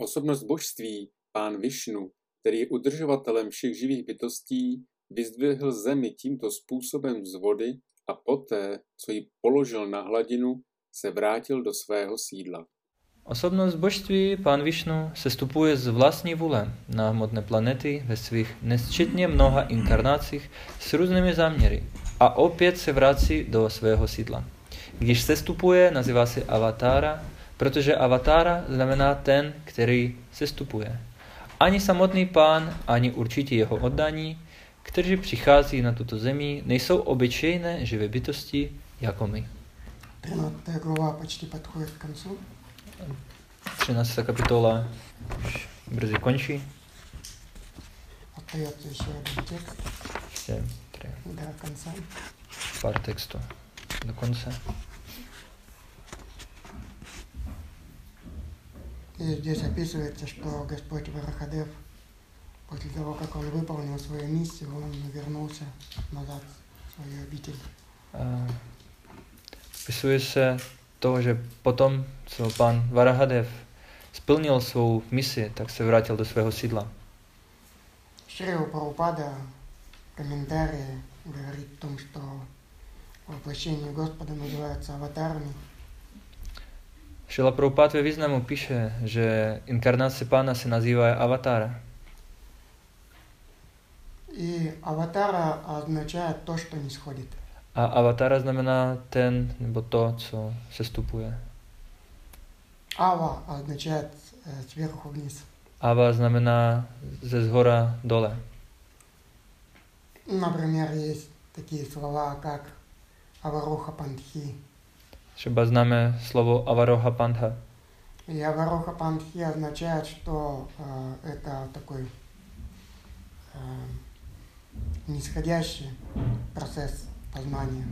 Osobnost božství, pán Višnu, který je udržovatelem všech živých bytostí, vyzdvihl zemi tímto způsobem z vody a poté, co ji položil na hladinu, se vrátil do svého sídla. Osobnost božství, pán Višnu, se stupuje z vlastní vůle na hmotné planety ve svých nesčetně mnoha inkarnacích s různými záměry a opět se vrací do svého sídla. Když se stupuje, nazývá se avatára, protože avatára znamená ten, který se stupuje. Ani samotný pán, ani určitě jeho oddaní, kteří přichází na tuto zemi, nejsou obyčejné živé bytosti jako my. 13 глава почти подходит к концу. 13. kapitola už brzy končí. Остается еще один текст Ještě tři, до конца. pár textů do konce. И здесь описывается, что Господь Варахадев, после того, как он выполнил свою миссию, он вернулся назад в свою обитель. Vpisuje se to, že potom, co pan Varahadev splnil svou misi, tak se vrátil do svého sídla. Шрила Прабхупада в комментарии говорит о том, что воплощение Господа называется аватарами. Šila Prabhupada ve významu píše, že inkarnace pána se nazývá avatar. И аватара означает то, что не сходит. A avatara znamená ten nebo to, co se stupuje. Ава означает э, сверху вниз. Ava znamená ze zhora dole. Например, есть такие слова, как Авароха Пандхи. Třeba známe slovo avaroha pantha. И Авароха Пандхи означает, что э, это такой э, нисходящий процесс познания.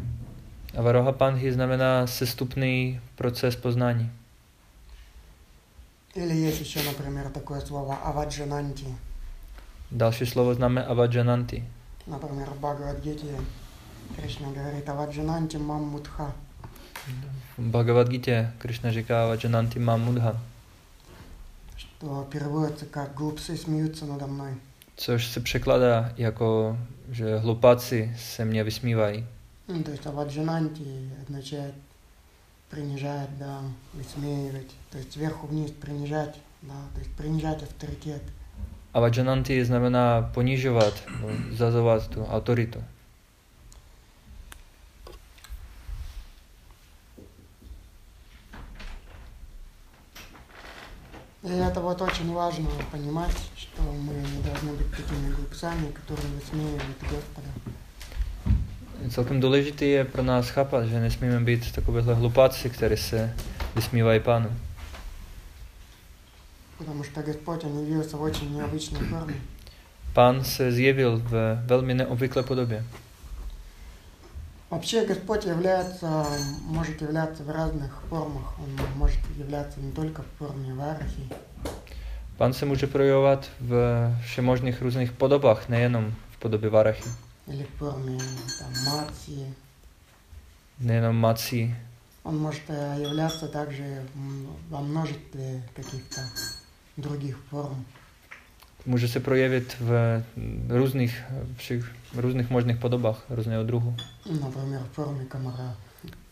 Avaroha panthy znamená sestupný proces poznání. Или есть еще, например, такое слово Аваджананти. Další slovo známe avajananti. Например, в Бхагавадгите Кришна говорит Аваджананти Маммудха. V Bhagavad Gita Krishna říká avajananti mam mudha, что переводится как «глупцы смеются надо мной». což se překládá jako, že hlupáci se mě vysmívají. Ну, то есть аваджананти означает принижать, да, высмеивать, то есть сверху вниз принижать, да, то есть принижать авторитет. Avajananti znamená ponižovat, nebo zazovat tu autoritu. И это вот очень важно понимать, что мы не должны быть такими глупцами, которые высмеивают Господа. Celkem důležité je pro nás chápat, že nesmíme být takovéhle hlupáci, kteří se vysmívají pánu. Потому что Господь, Он явился в очень необычной форме. Pán se zjevil v velmi neobvyklé podobě. Вообще Господь является, может являться в разных формах. Он может являться не только в форме варахи, Pán se může projevovat v všemožných různých podobách, nejenom v podobě varachy, или в форме там, мации. nejenom mací. Он может э, являться также во множестве каких-то других форм. Může se projevit v různých, všech, různých možných podobách různého druhu. Например, в форме комара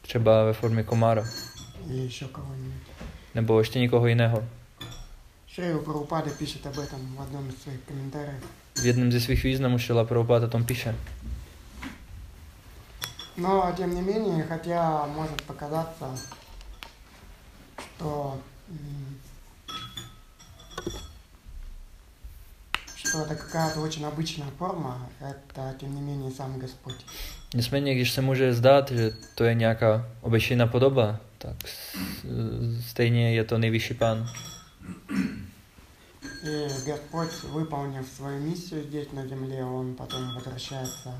Třeba ve formě komára, или еще кого-нибудь. nebo ještě někoho jiného. Шрила Прабхупада пишет об этом в одном из своих комментариев. V jednom ze svých významů Šila Prabhupada o tom píše. Но, тем не менее, хотя может показаться, что, что это какая-то очень обычная форма, это, тем не менее, сам Господь. Nicméně, když se může zdát, že to je nějaká obyčejná podoba, tak s- stejně je to nejvyšší pán. И Господь, выполнив свою миссию здесь на земле, Он потом возвращается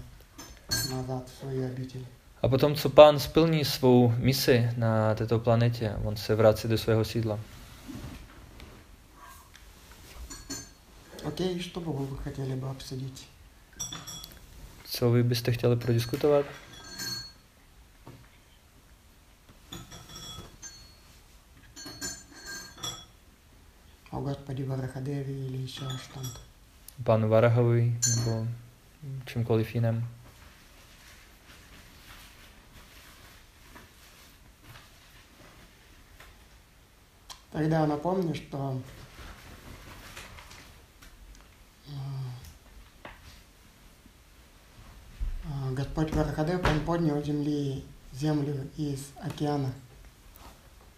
назад в свою обитель. A potom, co pán splní svou misi na této planetě, on se vrací do svého sídla. Окей, что бы вы хотели бы обсудить? Co vy byste chtěli prodiskutovat? о Господе Варахадеве или еще что-то. Pánu Varahovi nebo čímkoliv jiném. Тогда напомню, что э, э, Господь Варахадев, Он поднял земли, землю из океана.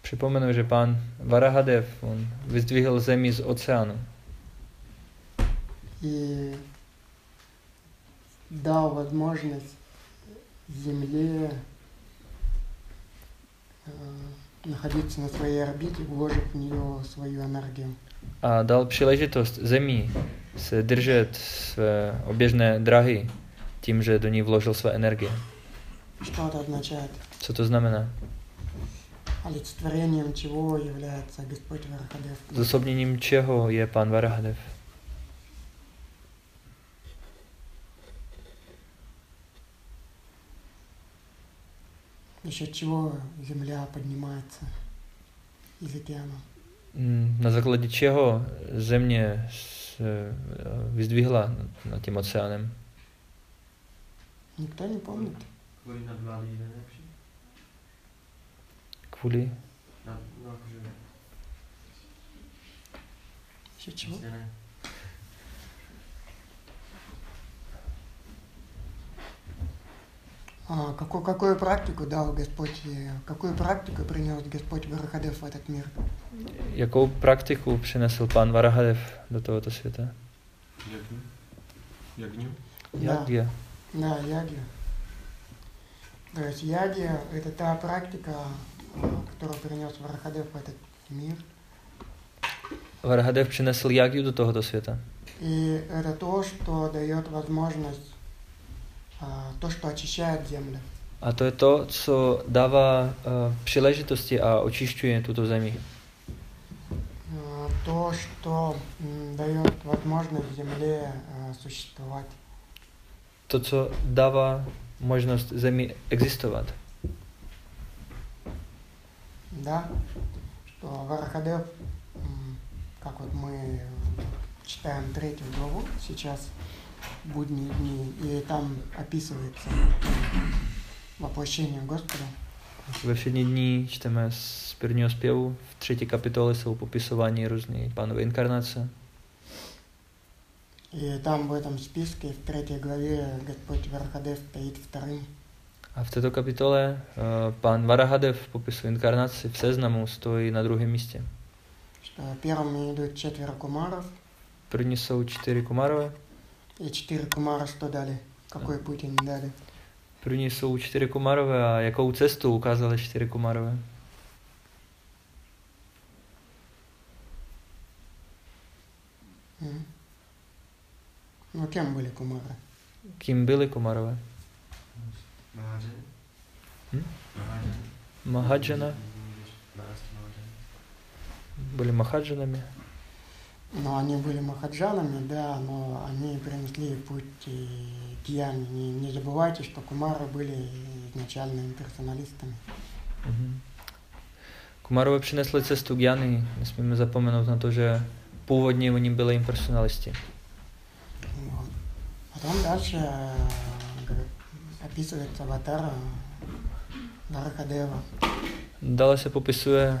Připomenu, že pán Varahadev, on vyzdvihl zemi z oceánu и дал возможность Земле э, находиться на своей орбите, вложив в нее свою энергию. a dal příležitost zemí se držet své oběžné drahy tím, že do ní vložil své energie. Что это означает? Co to znamená? Олицетворением чего является Господь Варахадев? Zosobněním čeho je pán Varahadev? За счет чего Земля поднимается из океана? Mm, Na základě čeho země se eh, vyzdvihla nad- nad tím oceánem? Никто не помнит. Kvůli nadvládě nejlepší. Kvůli? Na, no, jakože, За счет чего? А, какую, какую практику дал Господь, э, какую практику принес Господь Варахадев в этот мир? Jakou praktiku přinesl pán Varahadev do tohoto světa? Jagnu? Jagnu? Да, Yagya. Да, ягья. То есть ягья – это та практика, а, которую принес Варахадев в этот мир. Varahadev přinesl Yagyu do tohoto světa. И это то, что дает возможность, а, то, что очищает землю. A to je to, co dává uh, příležitosti a očišťuje tuto zemi. А, То, что м, дает возможность земле а, существовать. To, co dává možnost zemi existovat. Да, что Варахадев, как вот мы читаем третью главу сейчас, будние дни, и там описывается воплощение Господа. Ve všední dní čteme z prvního zpěvu. V třetí kapitole jsou popisovány různé pánové inkarnace. И там в этом списке, в третьей главе, Господь Варахадев стоит вторым. A v této kapitole uh, pán Varahadev popisuje inkarnaci v seznamu, stojí na druhém místě. Что первыми идут четверо кумаров, První jsou čtyři kumarové, и четыре кумара что дали? Какой путь они дали? první jsou čtyři kumarové a jakou cestu ukázali čtyři kumarové. М. Ну, кем были кумары? Hm? Mahážen? Mahadžana? Nást Mahážen. Byli mahadžanami. Ну, они были махаджанами, да, но они принесли путь э, гьяни. Не, не забывайте, что кумары были изначально имперсоналистами. Mhm. Kumarové přinesli cestu Gyany. Nesmíme zapomenout na to, že původně oni byli impersonalisti. Вот. Потом дальше э, говорит, описывается аватар Варахадева. Dále se popisuje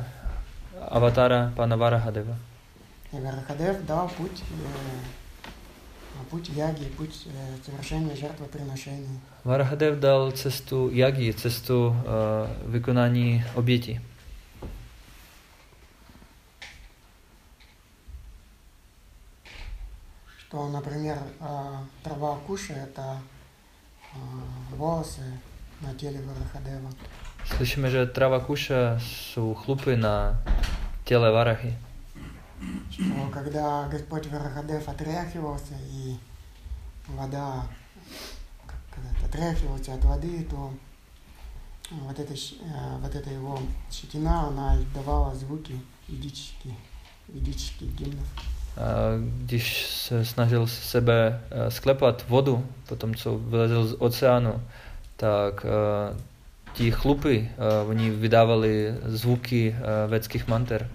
avatára pána Varahadeva. И Варахадев дал путь, э, путь яги, путь э, совершения жертвоприношений. Varahadev dal cestu Yagi, cestu uh, vykonání Что, например, э, трава куши – это э, волосы на теле Варахадева. Slyšíme, že trava kuša jsou chlupy na těle Varahy. Что когда Господь Варахадев отряхивался и вода сказать, отряхивался от воды, то вот эта, э, вот эта его щетина, она издавала звуки ведические, ведических гимнов. A když se snažil z sebe eh, sklepat vodu po tom, co vylezl z oceánu, tak uh, ti chlupy, uh, oni vydávali zvuky uh, védských manter.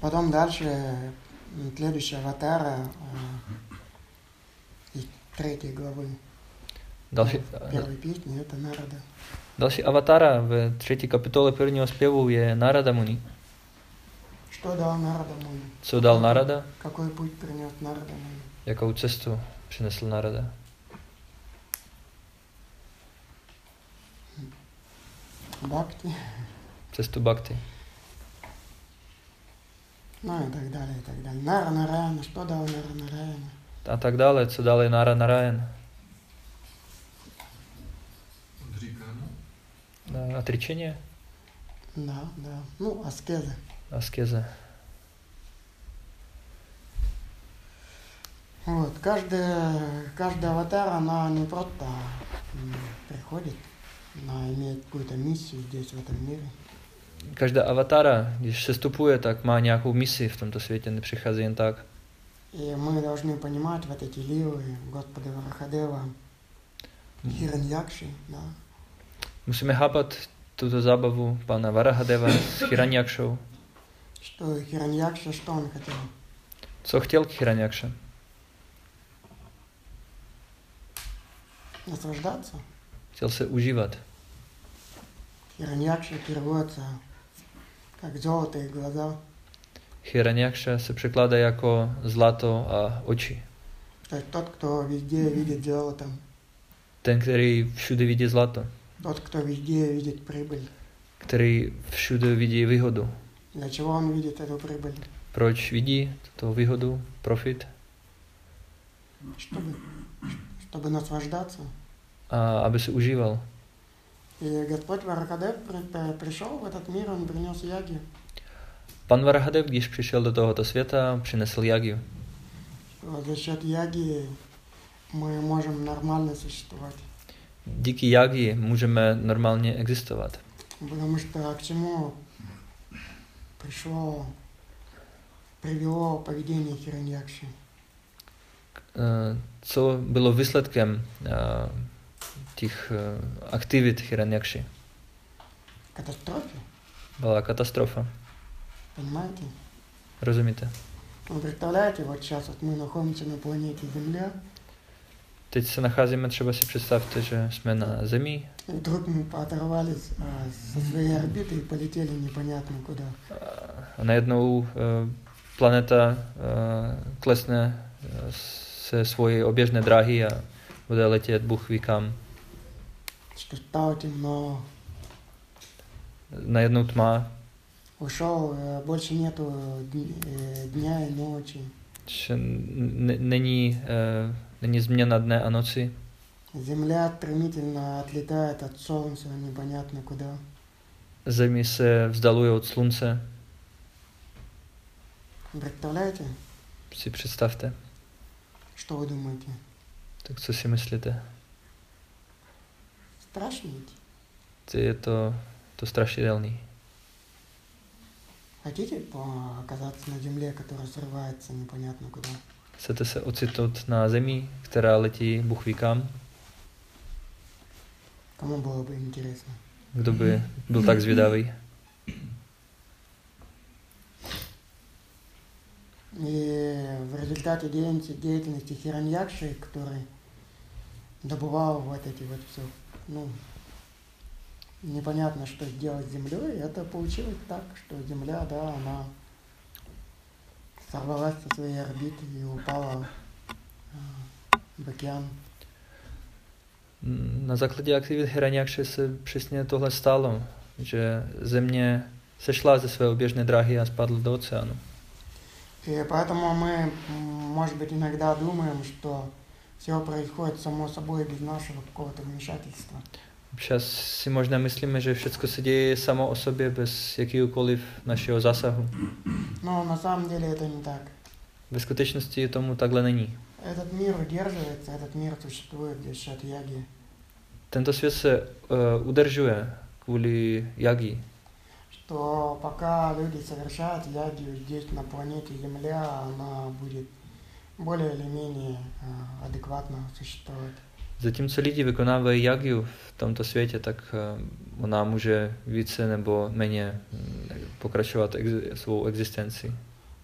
Потом дальше м, следующая аватара э, из третьей главы Další, первой песни это Нарада. další avatara v třetí kapitole prvního zpěvu je Narada Muni. Что дал Нарада Муни? Co dal Narada? Какой путь принес Нарада Муни? Jakou cestu přinesl Narada? Бхакти, Cestu Bhakti. ну и так далее, и так далее. Нара Нараяна, что дал Нара Нараяна? Tak dále, co dali Nara Narayan. Odříkáno? Na Отречение, Да, да. Ну, аскезы. Аскеза. Вот, каждая, каждая аватар, она не просто приходит, она имеет какую-то миссию здесь, в этом мире. Avatara, když se stupuje, tak má nějakou misi v tomto světě, nepřichází jen tak. И мы должны понимать вот эти ливы Господа Варахадева, Хираньякши, да, Musíme chápat tuto zábavu pana Varahadeva s Hiranyakšou. что Хираньякша, что он хотел? Co chtěl k Hiranyakše? Наслаждаться. Chtěl se užívat. Хираньякша переводится как золотые глаза. Hiranyakša se překládá jako zlato a oči. То есть тот, кто везде видит золото, Ten, který všude vidí zlato, тот, кто везде видит прибыль. který všude vidí výhodu. Для чего он видит эту прибыль? Proč vidí tuto výhodu, profit? Чтобы, чтобы наслаждаться. A aby se užíval. И Господь Варакадев при- при- пришел в этот мир, он принес яги. Pan Varahadev, když přišel do tohoto světa, přinesl jagiu. что За счет яги мы можем нормально существовать. Díky jagi můžeme normálně existovat. Потому что к чему пришло, привело поведение Хираньякши? Е, це було висладком е, тих е, активів Хираньякши. Катастрофи? Була катастрофа. Понимаете? Розумієте? Вы представляете, вот сейчас вот мы находимся на планете Земля – Teď se nacházíme, třeba si představte, že jsme na Zemi и вдруг мы оторвались а, со своей орбиты и полетели непонятно куда. a najednou eh, planeta eh, klesne eh, se svojí oběžné dráhy a bude letět Bůh ví kam. Что стало темно, Najednou tma, ушел, э, больше нету дни- э, дня и ночи. že n- není, eh, dne a noci. Земля стремительно отлетает от Солнца непонятно куда. Zemi se vzdaluje od slunce. Представляете, Si představte. что вы думаете? Tak co si myslíte? Страшно ведь? Je to, to strašidelný. Хотите оказаться на Земле, которая срывается непонятно куда? Chcete se ocitnout na zemi, která letí Bůh ví kam? Кому было бы интересно? Kdo by byl tak zvědavý? И в результате деятельности Хираньякши, который добывал вот эти вот все, ну, непонятно, что сделать с Землей, это получилось так, что Земля, да, она сорвалась со своей орбиты и упала а, в океан. Na základě aktivit Hiranyakše se přesně tohle stalo, že země sešla ze své oběžné dráhy a spadla do oceánu. И поэтому мы, м, может быть, иногда думаем, что все происходит само собой без нашего какого-то вмешательства. Občas si možná myslíme, že všechno se děje samo o sobě bez jakýkoliv našeho zásahu. Но на самом деле это не так. Ve skutečnosti tomu takhle není. Этот мир удерживается, этот мир существует за счет яги. Tento svět se uh, udržuje kvůli jagi. Что пока люди совершают ягию здесь на планете Земля, она будет более или менее а, адекватно существовать. Zatímco lidi vykonávají jagiu v tomto světě, tak eh, ona může více nebo méně mm, pokračovat ex- svou existenci.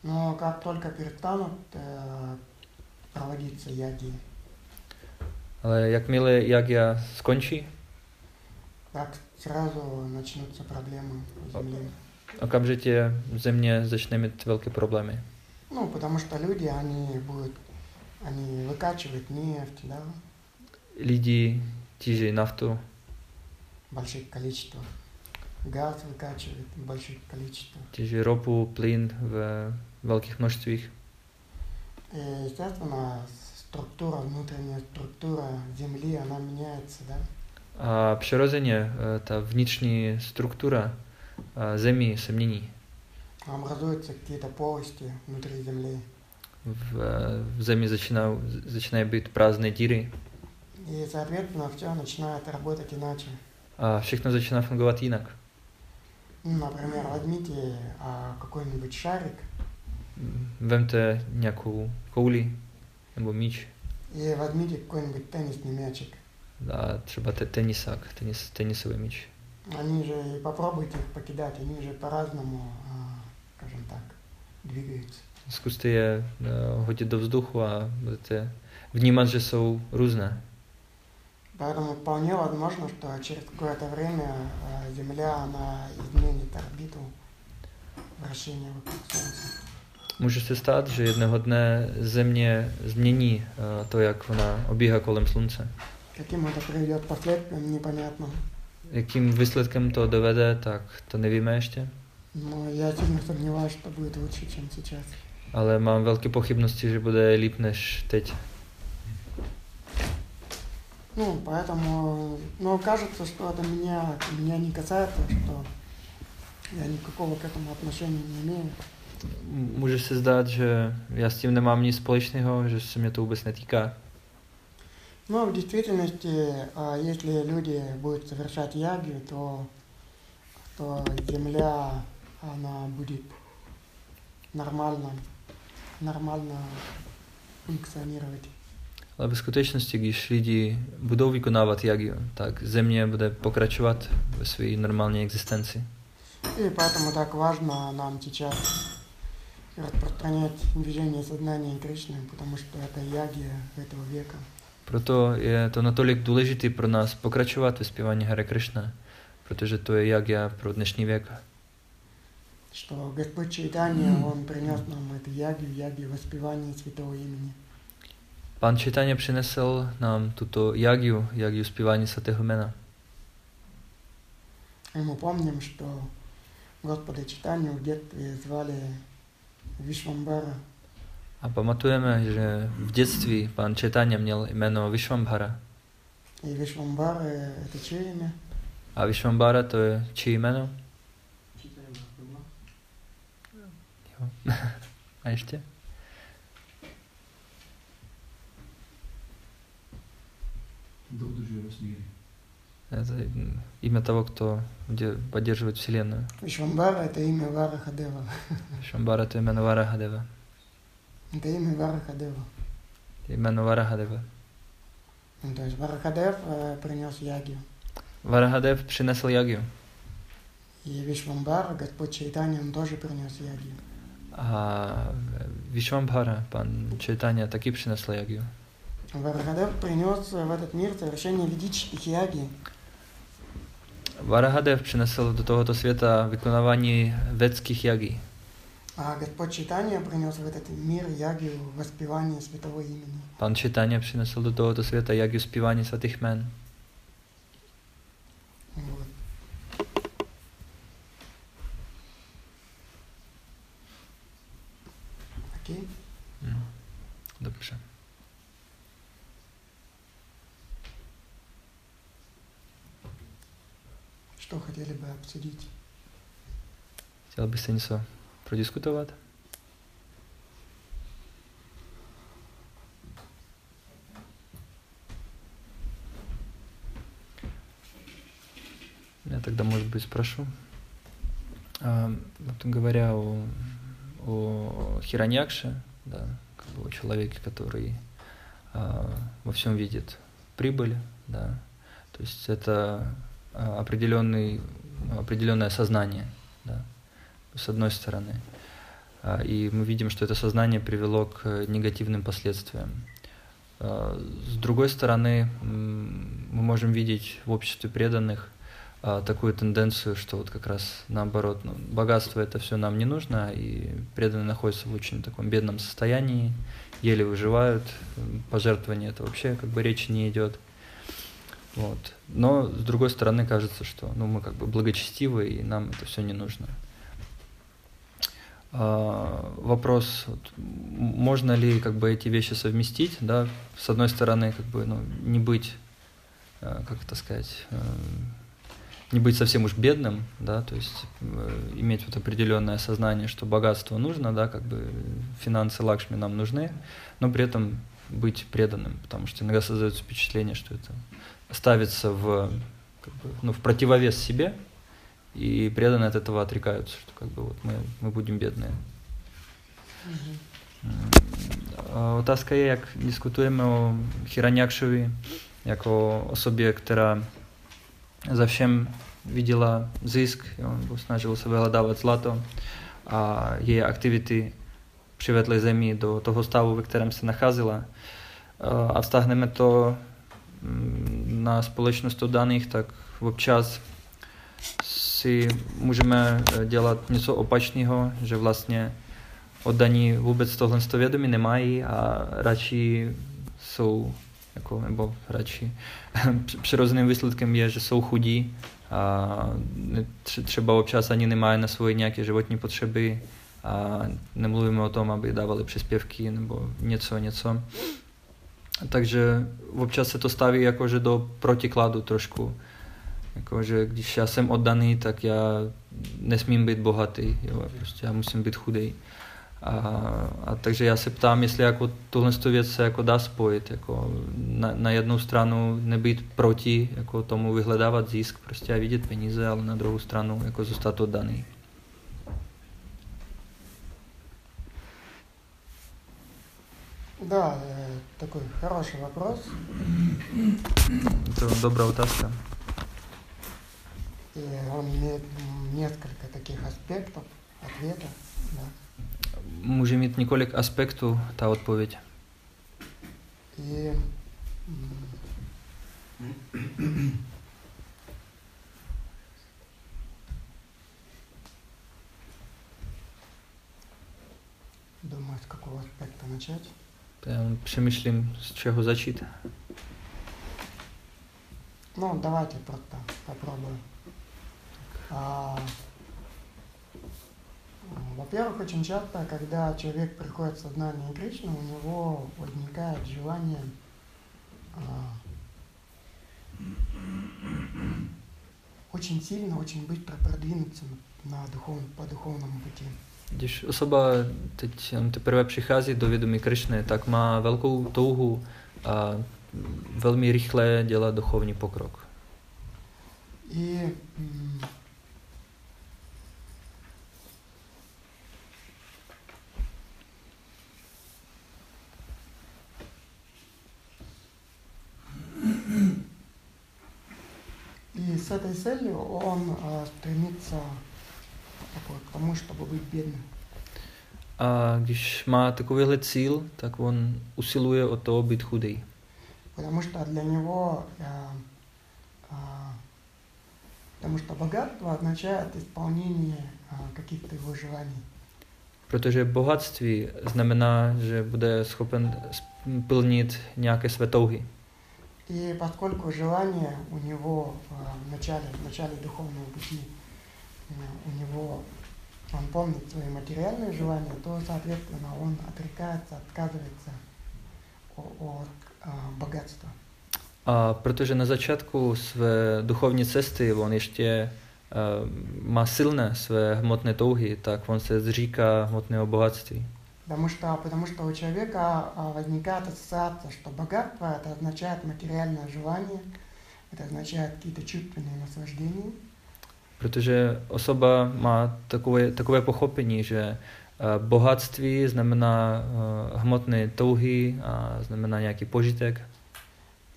Но как только перестанут э, проводиться яги, Ale jakmile jagia skončí, так сразу начнутся проблемы у Земли. okamžitě země začne mít velké problémy. Ну, потому что люди, они будут, они выкачивают нефть, да, Těží naftu, в больших количествах. Газ выкачивают в больших количествах. těží ropu, plyn v velkých množstvích. И, естественно, структура, внутренняя структура Земли, она меняется, да. Přirozeně eh, ta vnitřní struktura eh, zemí se mění. Образуются какие-то полости внутри Земли. Eh, v zemi začínají, začínají být prázdné díry И, соответственно, все начинает работать иначе. a všechno začíná fungovat jinak. Ну, Например, возьмите а, какой-нибудь шарик Vemte nějakou kouli nebo míč и возьмите какой-нибудь теннисный мячик. a třeba te, tenisák, tenis, tenisový míč. Они же, и попробуйте их покидать, они же по-разному, а, скажем так, двигаются. Zkuste je eh, hodit do vzduchu a budete vnímat, že jsou různé. Поэтому вполне возможно, что через какое-то время э, Земля она изменит орбиту вращения вокруг Солнца. Може се стати, що одного дня Земля зміні е, то, як вона обіга колем Сонця. Яким це приведе последствиям, непонятно. Яким вислідкам то доведе, так, то не віме ще. Ну, я сильно сумніваюся, що буде лучше, ніж зараз. Але мам великі похибності, що буде ліпнеш теть. Ну, поэтому, но кажется, что это меня, меня не касается, что я никакого к этому отношения не имею. Může se zdát, že já s tím nemám nic společného, že se mě to vůbec netýká. Но в действительности, а, если люди будут совершать ягию, то, то Земля, она будет нормально, нормально функционировать. Ale ve skutečnosti, když lidi budou vykonávat jagiu, tak země bude pokračovat ve své normální existenci. И поэтому так важно нам сейчас распространять движение сознания Кришны, потому что это ягия этого века. Proto je to natolik důležité pro nás pokračovat ve zpívání Hare Krishna, protože to je jagia pro dnešní věk. Что Господь Чайтанья, Он принес нам эту ягию, ягию воспевания святого имени. Pan Čitaně přinesl nám tuto jagiu, jagiu zpívání svatého jména. И мы помним, что Господа Читанию в детстве звали Вишвамбара. A pamatujeme, že v dětství pan Četaně měl jméno Vishwambhara. И Вишвамбара – это чье имя? A Vishwambhara to je čí jméno? Jo. A ještě? Это имя того, кто поддерживает Вселенную. Вишвамбара – это имя Варахадева. Вишвамбара то именно Варахадева. Это имя Варахадева. Именно Варахадева. Ну, то есть Варахадев э, принес ягию. Варахадев принесл ягию. И Вишвамбара, Господь Чайтанья, он тоже принес ягию. A Vishwambhara, pan Četanya, taky přinesl jagiu. Варахадев принес в этот мир совершение ведических ягий. Varahadev přinesl do tohoto světa vykonávání vedských jagí. А Господь Чайтанья принес в этот мир ягию воспевания святого имени. Pan Četanya přinesl do tohoto světa jagiu zpívání svatých jmen. Вот. Окей? Mm. Dobře. Что хотели бы обсудить? Chtěl byste něco prodiskutovat? Я тогда, может быть, спрошу. А, вот говоря о, о Хираньякше, да, как бы о человеке, который а, во всем видит прибыль, да. То есть это определенный, определенное сознание, да, с одной стороны. А, и мы видим, что это сознание привело к негативным последствиям. А, с другой стороны, мы можем видеть в обществе преданных такую тенденцию, что вот как раз наоборот, ну, богатство это все нам не нужно, и преданные находятся в очень таком бедном состоянии, еле выживают, пожертвования это вообще как бы речи не идет. Вот. Но с другой стороны кажется, что ну, мы как бы благочестивы, и нам это все не нужно. А, вопрос, вот, можно ли как бы эти вещи совместить, да, с одной стороны, как бы, ну, не быть, а, как это сказать, а, не быть совсем уж бедным, да, то есть э, иметь вот определенное сознание, что богатство нужно, да, как бы финансы лакшми нам нужны, но при этом быть преданным, потому что иногда создается впечатление, что это ставится в, как бы, ну, в противовес себе, и преданные от этого отрекаются, что как бы вот мы, мы будем бедные. Otázka je, jak diskutujeme o Hiranякшеві, як о особі, яка за всім видела зиск, і він snažil se vyhledávat zlato a její aktivity přivedly zemi do toho stavu, ve kterém se nacházela. A vztáhneme to na společnost daných, tak občas si můžeme dělat něco opačného, že vlastně oddaní vůbec tohle vědomí nemají a radši jsou, jako, nebo radši přirozeným výsledkem je, že jsou chudí a třeba občas ani nemají na svoje nějaké životní potřeby a nemluvíme o tom, aby dávali příspěvky nebo něco, něco. Takže občas se to staví jakože do protikladu trošku. Jakože když já jsem oddaný, tak já nesmím být bohatý, jo, prostě já musím být chudý. A, a takže já se ptám, jestli jako tuhle věc se jako dá spojit, jako na, na jednu stranu nebýt proti jako tomu vyhledávat zisk prostě a vidět peníze, ale na druhou stranu jako zůstat oddaný. Да, э, такой хороший вопрос. Это добрая утаска. И он имеет несколько таких аспектов ответа. Да. Může mít několik aspektů ta odpověď. И думаю, с какого аспекта начать. Přemýšlím, z čeho začít. Ну, давайте просто попробуем. А, во-первых, очень часто, когда человек приходит в сознание Кришны, у него возникает желание а, очень сильно, очень быстро продвинуться на духов, по духовному пути. Když osoba teď teprve přichází do vědomí Krišny, tak má velkou touhu a velmi rychle dělat duchovní pokrok. И И с этой целью он а, стремится такой, к тому, чтобы быть бедным. A když má takovýhle cíl, tak on usiluje o to být chudý. Потому что для него, а, а, потому что богатство означает исполнение а, каких-то его желаний. Protože bohatství znamená, že bude schopen plnit nějaké své touhy. И поскольку желание у него а, в начале, в начале духовного пути, а, у него он помнит свои материальные желания, то, соответственно, он отрекается, отказывается от а, богатства. A protože na začátku své duchovní cesty on ještě uh, má silné své hmotné touhy, tak on se zříká hmotného bohatství. Потому что, потому что у человека возникает ассоциация, что богатство это означает материальное желание, это означает какие-то чувственные наслаждения. Protože osoba má takové, takové pochopení, že uh, bohatství znamená uh, hmotné touhy a znamená nějaký požitek.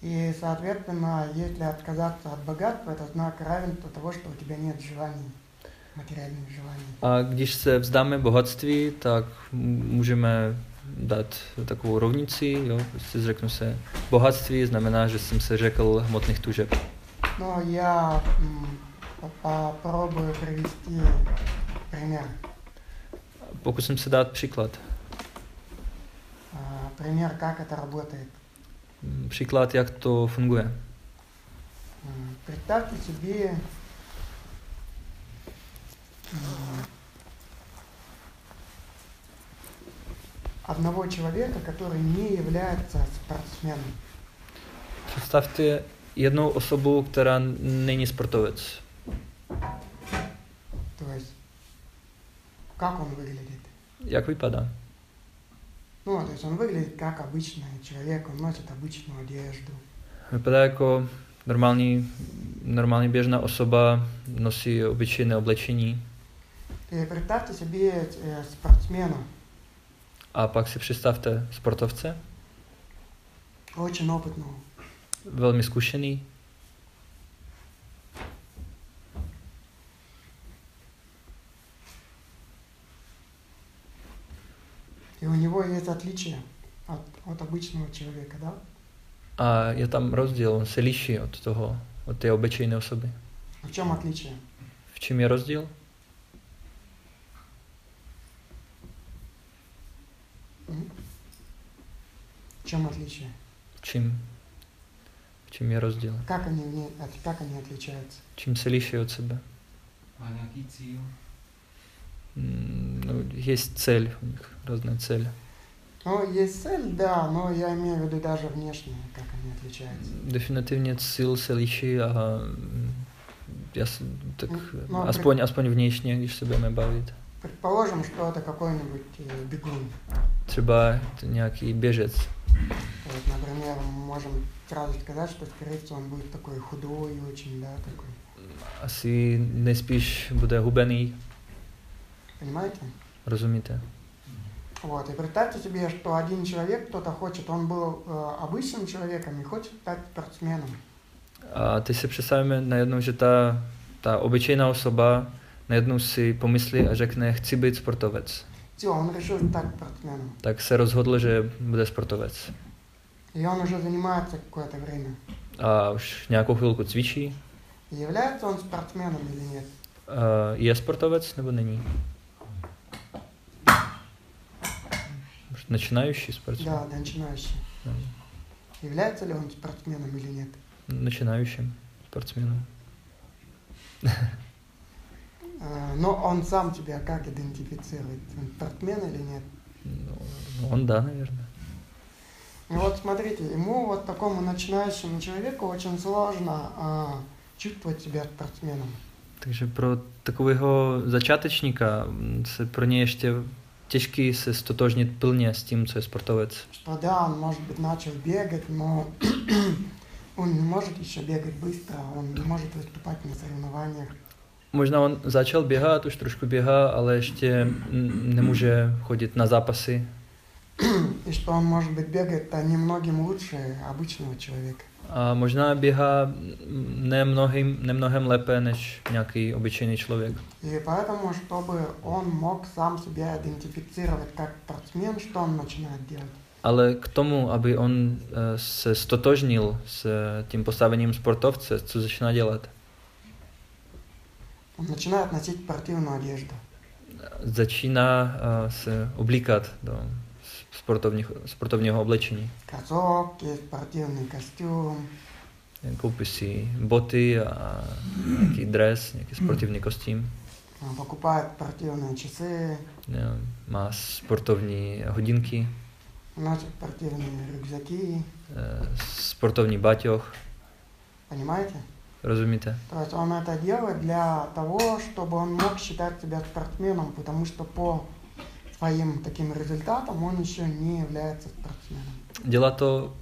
И, соответственно, если отказаться от богатства, это знак равенства того, что у тебя нет желаний, материальных желаний. A když se vzdáme bohatství, tak m- můžeme dát takovou rovnici, jo, prostě zřeknu se bohatství, znamená, že jsem se řekl hmotných tužeb. Но я м, по- попробую привести пример. Pokusím dát příklad. А, Пример, как это работает. Příklad, jak to funguje. Представьте себе одного человека, который не является спортсменом. Představte jednou osobu, která není sportovec. То есть, как он выглядит? Jak vypadá? Ну, то есть он выглядит как обычный человек, он носит обычную одежду. Vypadá jako normální, normální běžná osoba, nosí obyčejné oblečení И представьте себе э, спортсмена, a pak si představte sportovce, очень опытного. velmi zkušený, И у него есть отличие от, от обычного человека, да? je tam rozdíl, on se liší od toho, od té obyčejné osoby. В чем отличие? V čem je rozdíl? М? В чем отличие? V čem? V čem je rozdíl? Как они, от- как они отличаются? Čím se liší od sebe? Má No, je celь u nich, různé celь. Ну, есть цель, да, но я имею в виду даже внешне, как они отличаются. Definitivně cíl se liší a mm, já si, tak No, no, a aspoň, aspoň vnějšně, když se budeme bavit. Предположим, что это какой-нибудь э, бегун. Třeba nějaký běžec. Вот, например, мы можем сразу сказать, что, скорее всего, он будет такой худой очень, да, такой. Asi nejspíš bude hubený, Понимаете? rozumíte? Вот, и представьте себе, что один человек, кто-то хочет, он был э, обычным человеком и хочет стать спортсменом. A teď si představíme najednou, že ta, ta obyčejná osoba najednou si pomyslí a řekne, chci být sportovec. Все, он решил стать спортсменом. Tak se rozhodl, že bude sportovec. И он уже занимается какое-то время. A už nějakou chvilku cvičí. И является он спортсменом или нет? A je sportovec nebo není? Начинающий спортсмен? Да, начинающий. Да. Является ли он спортсменом или нет? Начинающим спортсменом. Э, Но он сам тебя как идентифицирует? Он спортсмен или нет? Ну, ну, он да, наверное. И вот смотрите, ему вот такому начинающему человеку очень сложно а, чувствовать себя спортсменом. Takže pro takového začátečníka mm, se pro ně ještě těžký se stotožnit plně s tím, co je sportovec. Что да, он может быть начал бегать, но он не может еще бегать быстро, он не может выступать на соревнованиях. Možná on začal běhat, už trošku běhá, ale ještě mm, nemůže chodit na zápasy. И что он, может быть, бегает а немногим лучше обычного человека. A možná běhá mm, ne mnohým, ne mnohem lépe než nějaký obyčejný člověk. И поэтому, чтобы он мог сам себя идентифицировать как спортсмен, что он начинает делать? Ale k tomu, aby on eh, se stotožnil s tím postavením sportovce, co začíná dělat? Он начинает носить спортивную одежду. Začíná eh, se oblíkat do sportovních, sportovního oblečení. Кроссовки, спортивный костюм, si boty a nějaký dres, nějaký sportovní kostým. он покупает спортивные часы, Má sportovní hodinky, носит спортивные рюкзаки, sportovní baťoch, понимаете? rozumíte? То есть он это делает для того, чтобы он мог считать себя спортсменом, потому что по своим таким результатам он еще не является спортсменом. Dělá to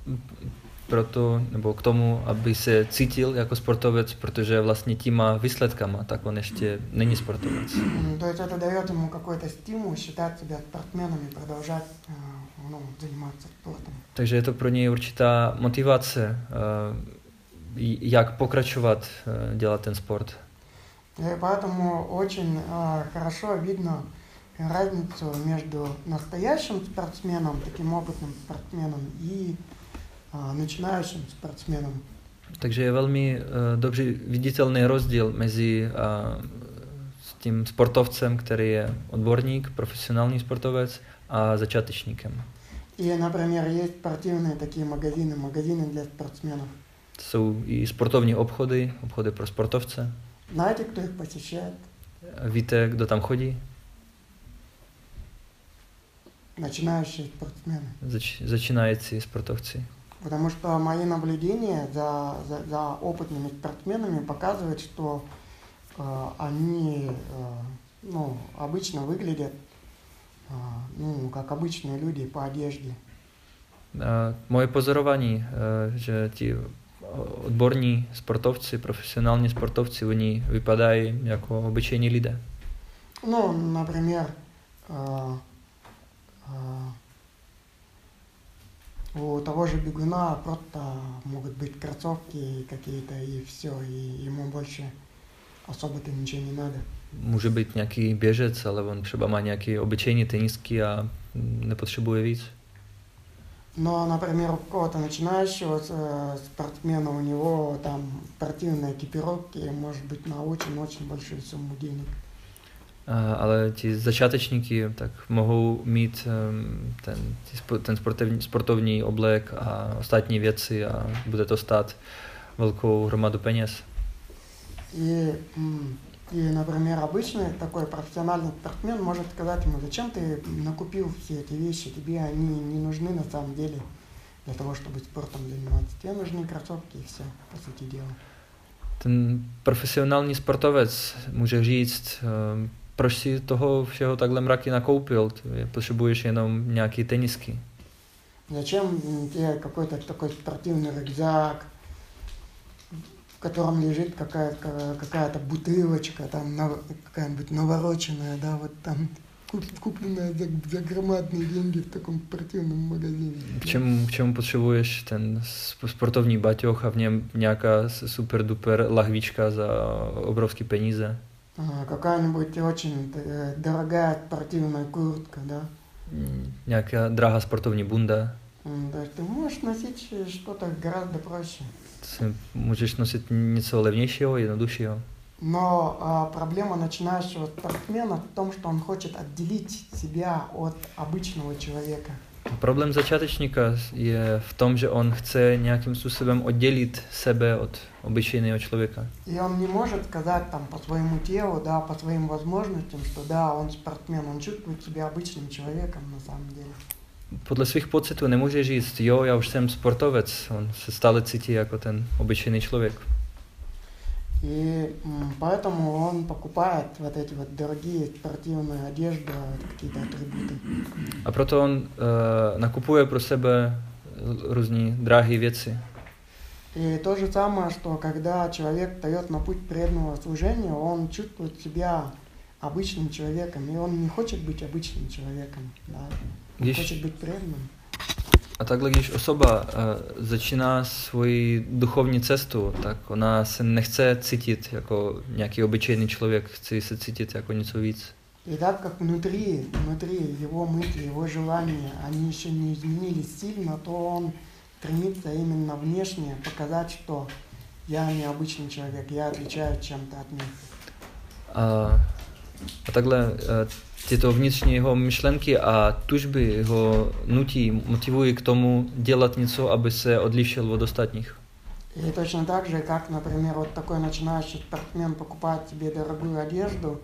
proto, nebo k tomu, aby se cítil jako sportovec, protože vlastně těma výsledkama, tak on ještě není sportovec. То есть это дает ему какой-то стимул считать себя спортсменом и продолжать э, ну, заниматься спортом. Takže je to pro něj určitá motivace, j- jak pokračovat, eh, dělat ten sport. И поэтому очень э, хорошо видно разницу между настоящим спортсменом, таким опытным спортсменом, и э, начинающим спортсменом. Takže je velmi uh, dobře viditelný rozdíl mezi uh, s tím sportovcem, který je odborník, profesionální sportovec a začátečníkem. И, например, есть спортивные такие магазины, магазины для спортсменов. Jsou i sportovní obchody, obchody pro sportovce. Знаете, кто их посещает? Víte, kdo tam chodí? Начинающие спортсмены. Zač- začínající sportovci. Потому что мои наблюдения за, за, за опытными спортсменами показывают, что э, они э, ну, обычно выглядят э, ну, как обычные люди по одежде. Moje pozorování, že ti odborní sportovci, profesionální sportovci, oni vypadají jako obyčejní lidé. Ну, например, э, у того же бегуна просто могут быть кроссовки какие-то и все, и ему больше особо-то ничего не надо. Může být nějaký běžec, ale on třeba má nějaký obyčejný tenisky a nepotřebuje víc. Но, например, у какого-то начинающего э, спортсмена у него там спортивные экипировки может быть на очень-очень большую сумму денег. A, ale ti začátečníky tak mohou mít em, ten, ti spo- ten sportovní, sportovní oblek a ostatní věci a bude to stát velkou hromadu peněz. И, м, и, например, обычный такой профессиональный спортсмен может сказать ему, зачем ты накупил все эти вещи, тебе они не нужны на самом деле для того, чтобы спортом заниматься. Тебе нужны кроссовки и все, по сути дела. Ten profesionální sportovec může říct, em, proč si toho všeho takhle mraky nakoupil, Ty potřebuješ jenom nějaký tenisky. Зачем м, тебе какой-то такой спортивный рюкзак, в котором лежит какая-то, какая-то бутылочка, там нав- какая-нибудь навороченная, да, вот там куп- купленная за, за громадные деньги в таком спортивном магазине. K čemu, k čemu potřebuješ ten sp- sportovní baťoch a v něm nějaká s- super duper lahvička za obrovské peníze? Какая-нибудь очень э, дорогая спортивная куртка, да. Drahá sportovní bunda? М, То есть ты можешь носить что-то гораздо проще. Si můžeš nosit něco levnějšího, jednoduššího. Но а, проблема начинающего спортсмена в том, что он хочет отделить себя от обычного человека. Problém začátečníka je v tom, že on chce nějakým způsobem oddělit sebe od obyčejného člověka. И он не может сказать там по своему телу, да, по своим возможностям, что да, он спортсмен, он чувствует себя обычным человеком на самом деле. Podle svých pocitů nemůže říct, jo, já už jsem sportovec, on se stále cítí jako ten obyčejný člověk. И поэтому он покупает вот эти вот дорогие спортивные одежды, какие-то атрибуты. A proto on uh, nakupuje pro sebe různé drahé věci. И то же самое, что когда человек встает на путь преданного служения, он чувствует себя обычным человеком, и он не хочет быть обычным человеком, да. Он Když, хочет быть преданным. a takhle, když osoba uh, začíná svoji duchovní cestu, tak ona se nechce cítit jako nějaký obyčejný člověk, chce se cítit jako něco víc. И так как внутри, внутри его мысли, его желания, они еще не изменились сильно, то он стремится именно внешне показать, что я необычный человек, я отличаюсь чем-то от них. A, a takhle eh, tyto vnitřní jeho myšlenky a tužby ho nutí, motivují k tomu dělat něco, aby se odlišil od ostatních. И точно так же, как, например, вот такой начинающий спортсмен покупает себе дорогую одежду,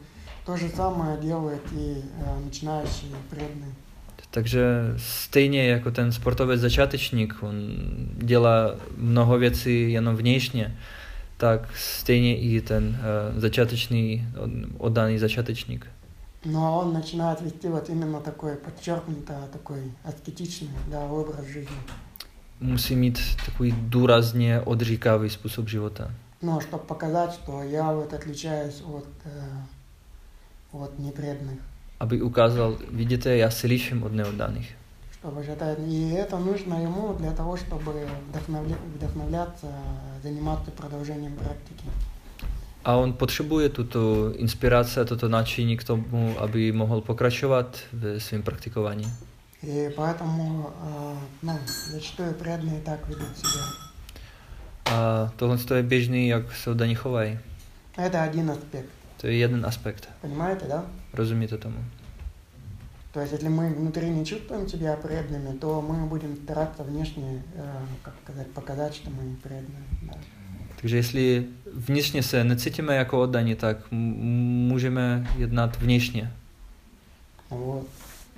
то же самое делает и э, начинающий преданный. Takže stejně jako ten sportovec začátečník, on dělá mnoho věcí jenom vnějšně, tak stejně i ten uh, začátečný, od- oddaný začátečník. Но он начинает вести вот именно такой подчеркнуто, такой аскетичный да, образ жизни. musí mít takový důrazně odříkavý způsob života. Но чтобы показать, что я вот отличаюсь от, э, от непреданных. Aby ukázal, vidíte, já se liším od neoddaných. Чтобы это, и это нужно ему для того, чтобы вдохновля, вдохновляться, заниматься продолжением практики. A on potřebuje tuto inspiraci a toto nadšení k tomu, aby mohl pokračovat ve svém praktikování. И поэтому э, ну, зачастую преданные так ведут себя. A tohle je běžný, jak se oddaní chovají. Это один аспект. To je jeden aspekt. Понимаете, да? Rozumíte tomu? То есть, если мы внутри не чувствуем себя преданными, то мы будем стараться внешне, э, как сказать, показать, что мы преданные. Да. Takže jestli vnitřně se necítíme jako oddaní, tak m- můžeme jednat vnějšně. Вот.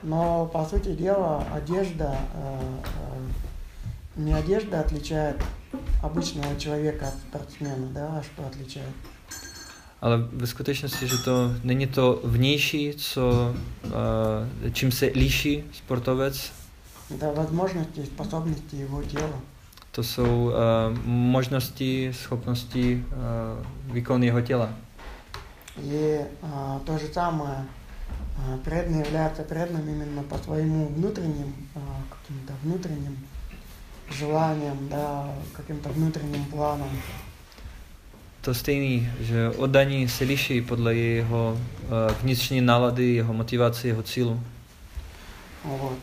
Но, по сути дела, одежда, э, э, не одежда отличает обычного человека от спортсмена, да, а что отличает? Ale ve skutečnosti, že to není to vnější, co, uh, čím se liší sportovec, Это возможности и способности его тела. To jsou uh, možnosti, schopnosti, uh, výkon jeho těla. И а, то же самое, а, преданный является преданным именно по своему внутренним, а, каким-то внутренним желаниям, да, каким-то внутренним планам. To stejný, že oddaní se liší podle jeho uh, vnitřní nálady, jeho motivace, jeho cílu. Вот.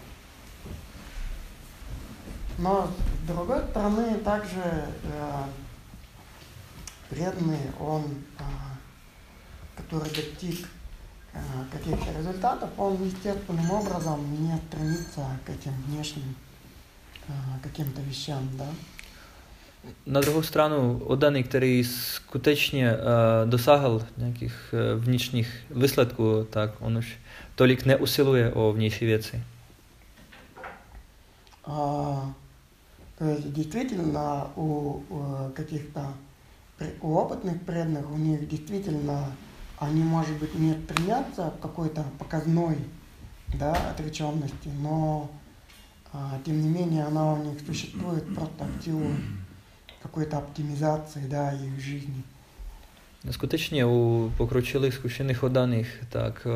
Но с другой стороны, также э, преданный, он, а, который достиг а, каких-то результатов, он естественным образом не стремится к этим внешним а, каким-то вещам, да. Na druhou stranu, oddaný, který skutečně uh, dosáhl nějakých uh, vnitřních výsledků, tak on už tolik neusiluje o vnější věci. А, то есть действительно у, каких-то у опытных преданных у них действительно они, может быть, не стремятся к какой-то показной да, отреченности, но а, тем не менее она у них существует просто в силу какой-то оптимизации да, их жизни. Skutečně u pokročilých zkušených oddaných, tak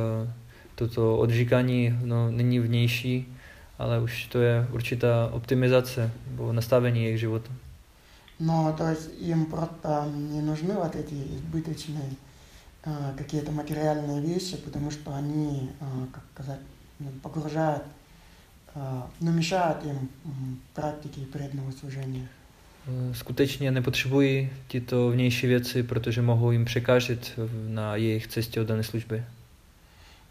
toto odříkání no, není vnější, ale už to je určitá optimizace nebo nastavení jejich života. Но то есть им просто не нужны вот эти избыточные какие-то материальные вещи, потому что они, как сказать, погружают, ну, mешают им практике преданного служения. Skutečně nepotřebují tyto vnější věci, protože mohou jim překážet na jejich cestě oddané služby.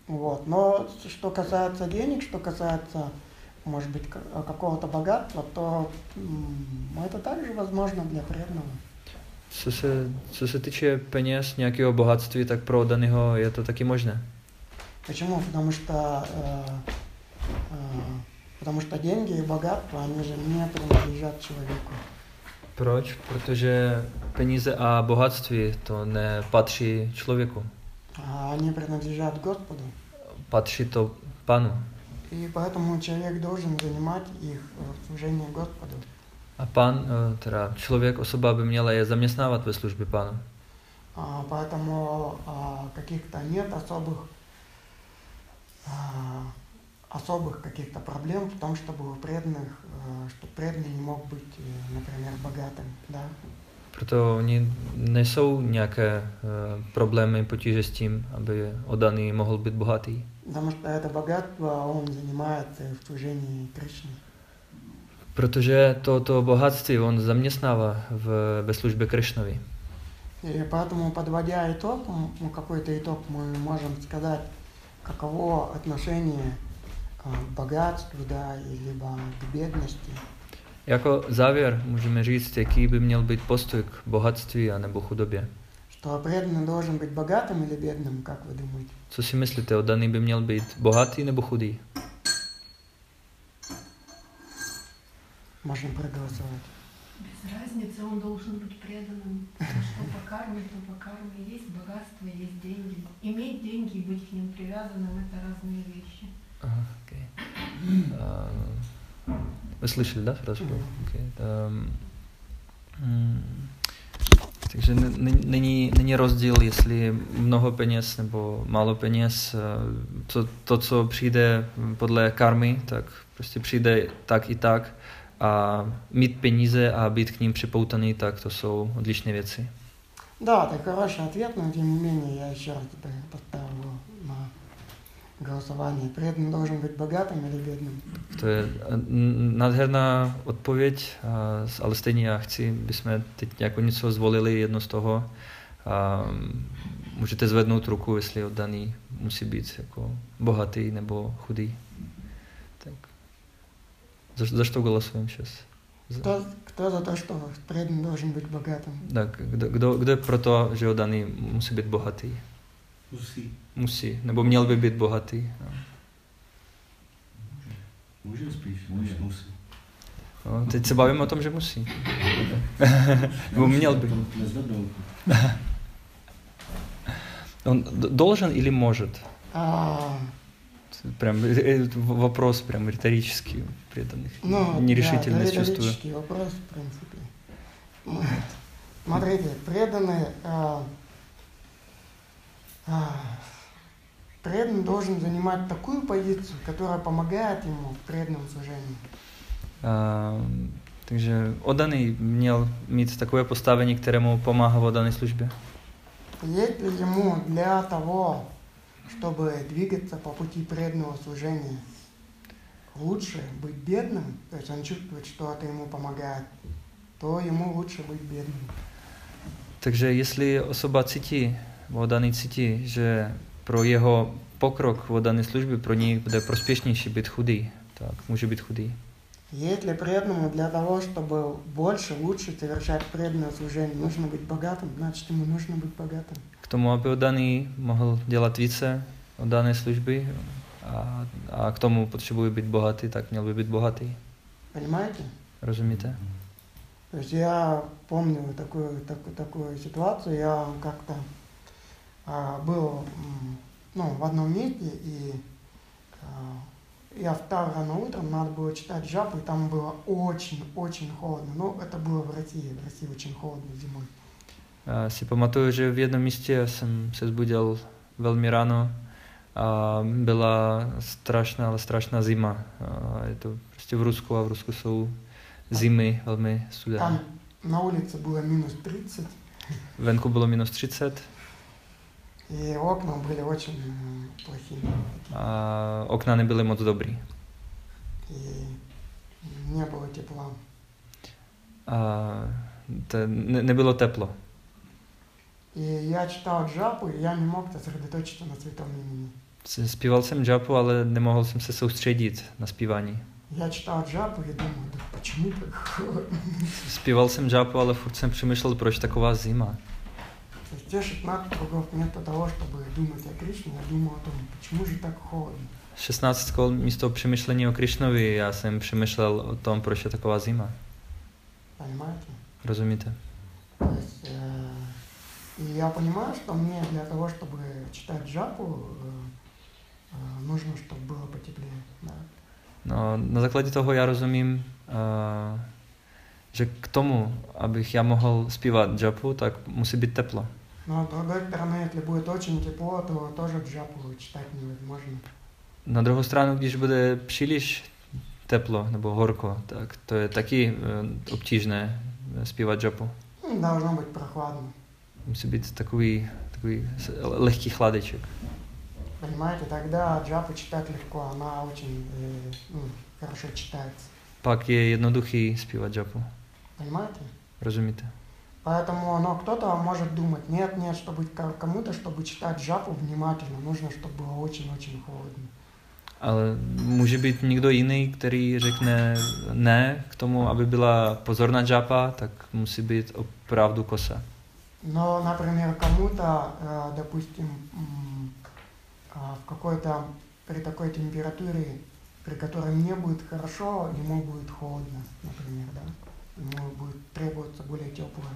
Вот. Но что касается денег, что касается, может быть, к- а, какого-то богатства, то м, это также возможно для преданного. Co se, co se týče peněz, nějakého bohatství, tak pro oddaného je to taky možné. Почему? Потому что, э, э, потому что деньги и богатство, они же не принадлежат человеку. Proč? Protože peníze a bohatství to nepatří člověku. А Они принадлежат Господу. Patří to panu. И поэтому человек должен занимать их в служении Господу. A pan, eh, teda člověk, osoba by měla je zaměstnávat ve službě pánu. А, Поэтому а, каких-то нет особых а, особых каких-то проблем в том, чтобы у преданных, э, что преданный не мог быть, э, например, богатым, да. Proto oni nejsou nějaké eh, problémy, potíže s tím, aby oddaný mohl být bohatý. Потому что это богатство он занимает в служении Кришне. Protože toto bohatství on zaměstnává v, ve službě Krišnovi. И поэтому, подводя итог, ну, какой-то итог, мы можем сказать, каково отношение а, к богатству, да, либо к бедности. Jako závěr můžeme říct, jaký by měl být postoj k bohatství a nebo chudobě. Что преданный должен быть богатым или бедным, как вы думаете? Co si myslíte, oddaný by měl být bohatý nebo chudý? Можем проголосовать. Без разницы, он должен быть преданным. Что по карме, то по карме. Есть богатство, есть деньги. Иметь деньги и быть к ним привязанным – это разные вещи. Aha, okay. Uh, Вы слышали, да, фразу? Мгм. Окей. Ем, м, Takže n- n- není, není rozdíl, jestli mnoho peněz nebo málo peněz. Eh, To, to, co přijde podle karmy, tak prostě přijde tak i tak. A mít peníze a být k ním připoutaný, tak to jsou odlišné věci. Да, это хороший ответ, но тем не менее я еще раз тебе поставил его на голосование. Преданный должен быть богатым или бедным? To je eh, n- nádherná odpověď, a, s- ale stejně já chci, bychom teď jako něco zvolili, jedno z toho. A mm, můžete zvednout ruku, jestli oddaný musí být jako bohatý nebo chudý. Tak. За, за что голосуем сейчас? За- Кто, кто за то, что преданный должен быть богатым? Tak, kdo, kdo, kdo je pro to, že oddaný musí být bohatý? Musí. Musí, nebo měl by být bohatý. No. Může spíš, může, musí. No, teď se bavíme o tom, že musí. Nebo měl by. Он должен или может? Прям вопрос прям риторический преданных. ну, Нерешительность да, это чувствую. риторический вопрос, в принципе. Смотрите, преданный, а, преданный должен занимать такую позицию, которая помогает ему в преданном служении. Takže oddaný měl mít takové postavení, které mu pomáhá v oddané službě. Есть ли ему для того, чтобы двигаться по пути преданного служения, лучше быть бедным, то есть он чувствует, что это ему помогает, то ему лучше быть бедным. Takže jestli osoba cítí, oddaný cítí, že pro jeho pokrok v oddané službě pro něj bude prospěšnější být chudý, tak může být chudý. Если преданному для того, чтобы больше, лучше совершать преданное служение, нужно быть богатым, значит ему нужно быть богатым. K tomu, aby oddaný mohl dělat více oddané služby a, a k tomu potřebuje být bohatý, tak měl by být bohatý. Понимаете? Rozumíte? То есть я помню такую, такую, такую ситуацию, я как-то а, был м, ну, в одном месте, и а, я встал рано утром, надо было читать жабу, и там было очень-очень холодно. Ну, это было в России, в России очень холодно зимой. Že v jednom místě jsem se zbudil velmi ráno a byla strašná, ale strašná zima. A je to prostě v Rusku a v Rusku jsou zimy velmi studené. Там на улице было минус 30, Venku bylo minus 30 и окна были очень м, плохими. a okna nebyly moc dobrý. И не было тепла. A to ne, nebylo teplo. И я читал джапу, и я не мог сосредоточиться на святом имени. S- Zpíval jsem džapu, ale nemohl jsem se soustředit na zpívání. Я читал джапу и думаю, да почему так холодно? Jsem džapu, ale furt jsem přemýšlel, proč taková zima. То есть те 16 кругов вместо того, чтобы думать о Кришне, я думал о том, почему же так холодно. 16 kol místo přemýšlení o Krišnovi, já jsem přemýšlel o tom, proč je taková zima. Понимаете? Rozumíte? То есть, э, и я понимаю, что мне для того, чтобы читать джапу, э, э, нужно, чтобы было потеплее. Да. No, na základě toho já rozumím, uh, že k tomu, abych já mohl zpívat džapu, tak musí být teplo. Но с другой стороны, если будет очень тепло, то тоже джапу читать невозможно. Na druhou stranu, když bude příliš teplo nebo horko, tak to je taky uh, obtížné eh, zpívat džapu. Ну, Должно быть прохладно. Musí být takový, takový s- lehký chladeček. Понимаете, тогда джапу читать легко, она очень э, ну, хорошо читается. Pak je jednoduchý zpívat džapu. Понимаете? Rozumíte? Поэтому ну, кто-то может думать, нет, нет, чтобы ко- кому-то, чтобы читать джапу внимательно, нужно, чтобы было очень-очень холодно. Ale může být někdo jiný, který řekne ne k tomu, aby byla pozorná džapa, tak musí být opravdu kosa. Но, например, кому-то, э, допустим, а, в какой-то при такой температуре, при которой мне будет хорошо, ему будет холодно, например, да. Ему будет требоваться более теплая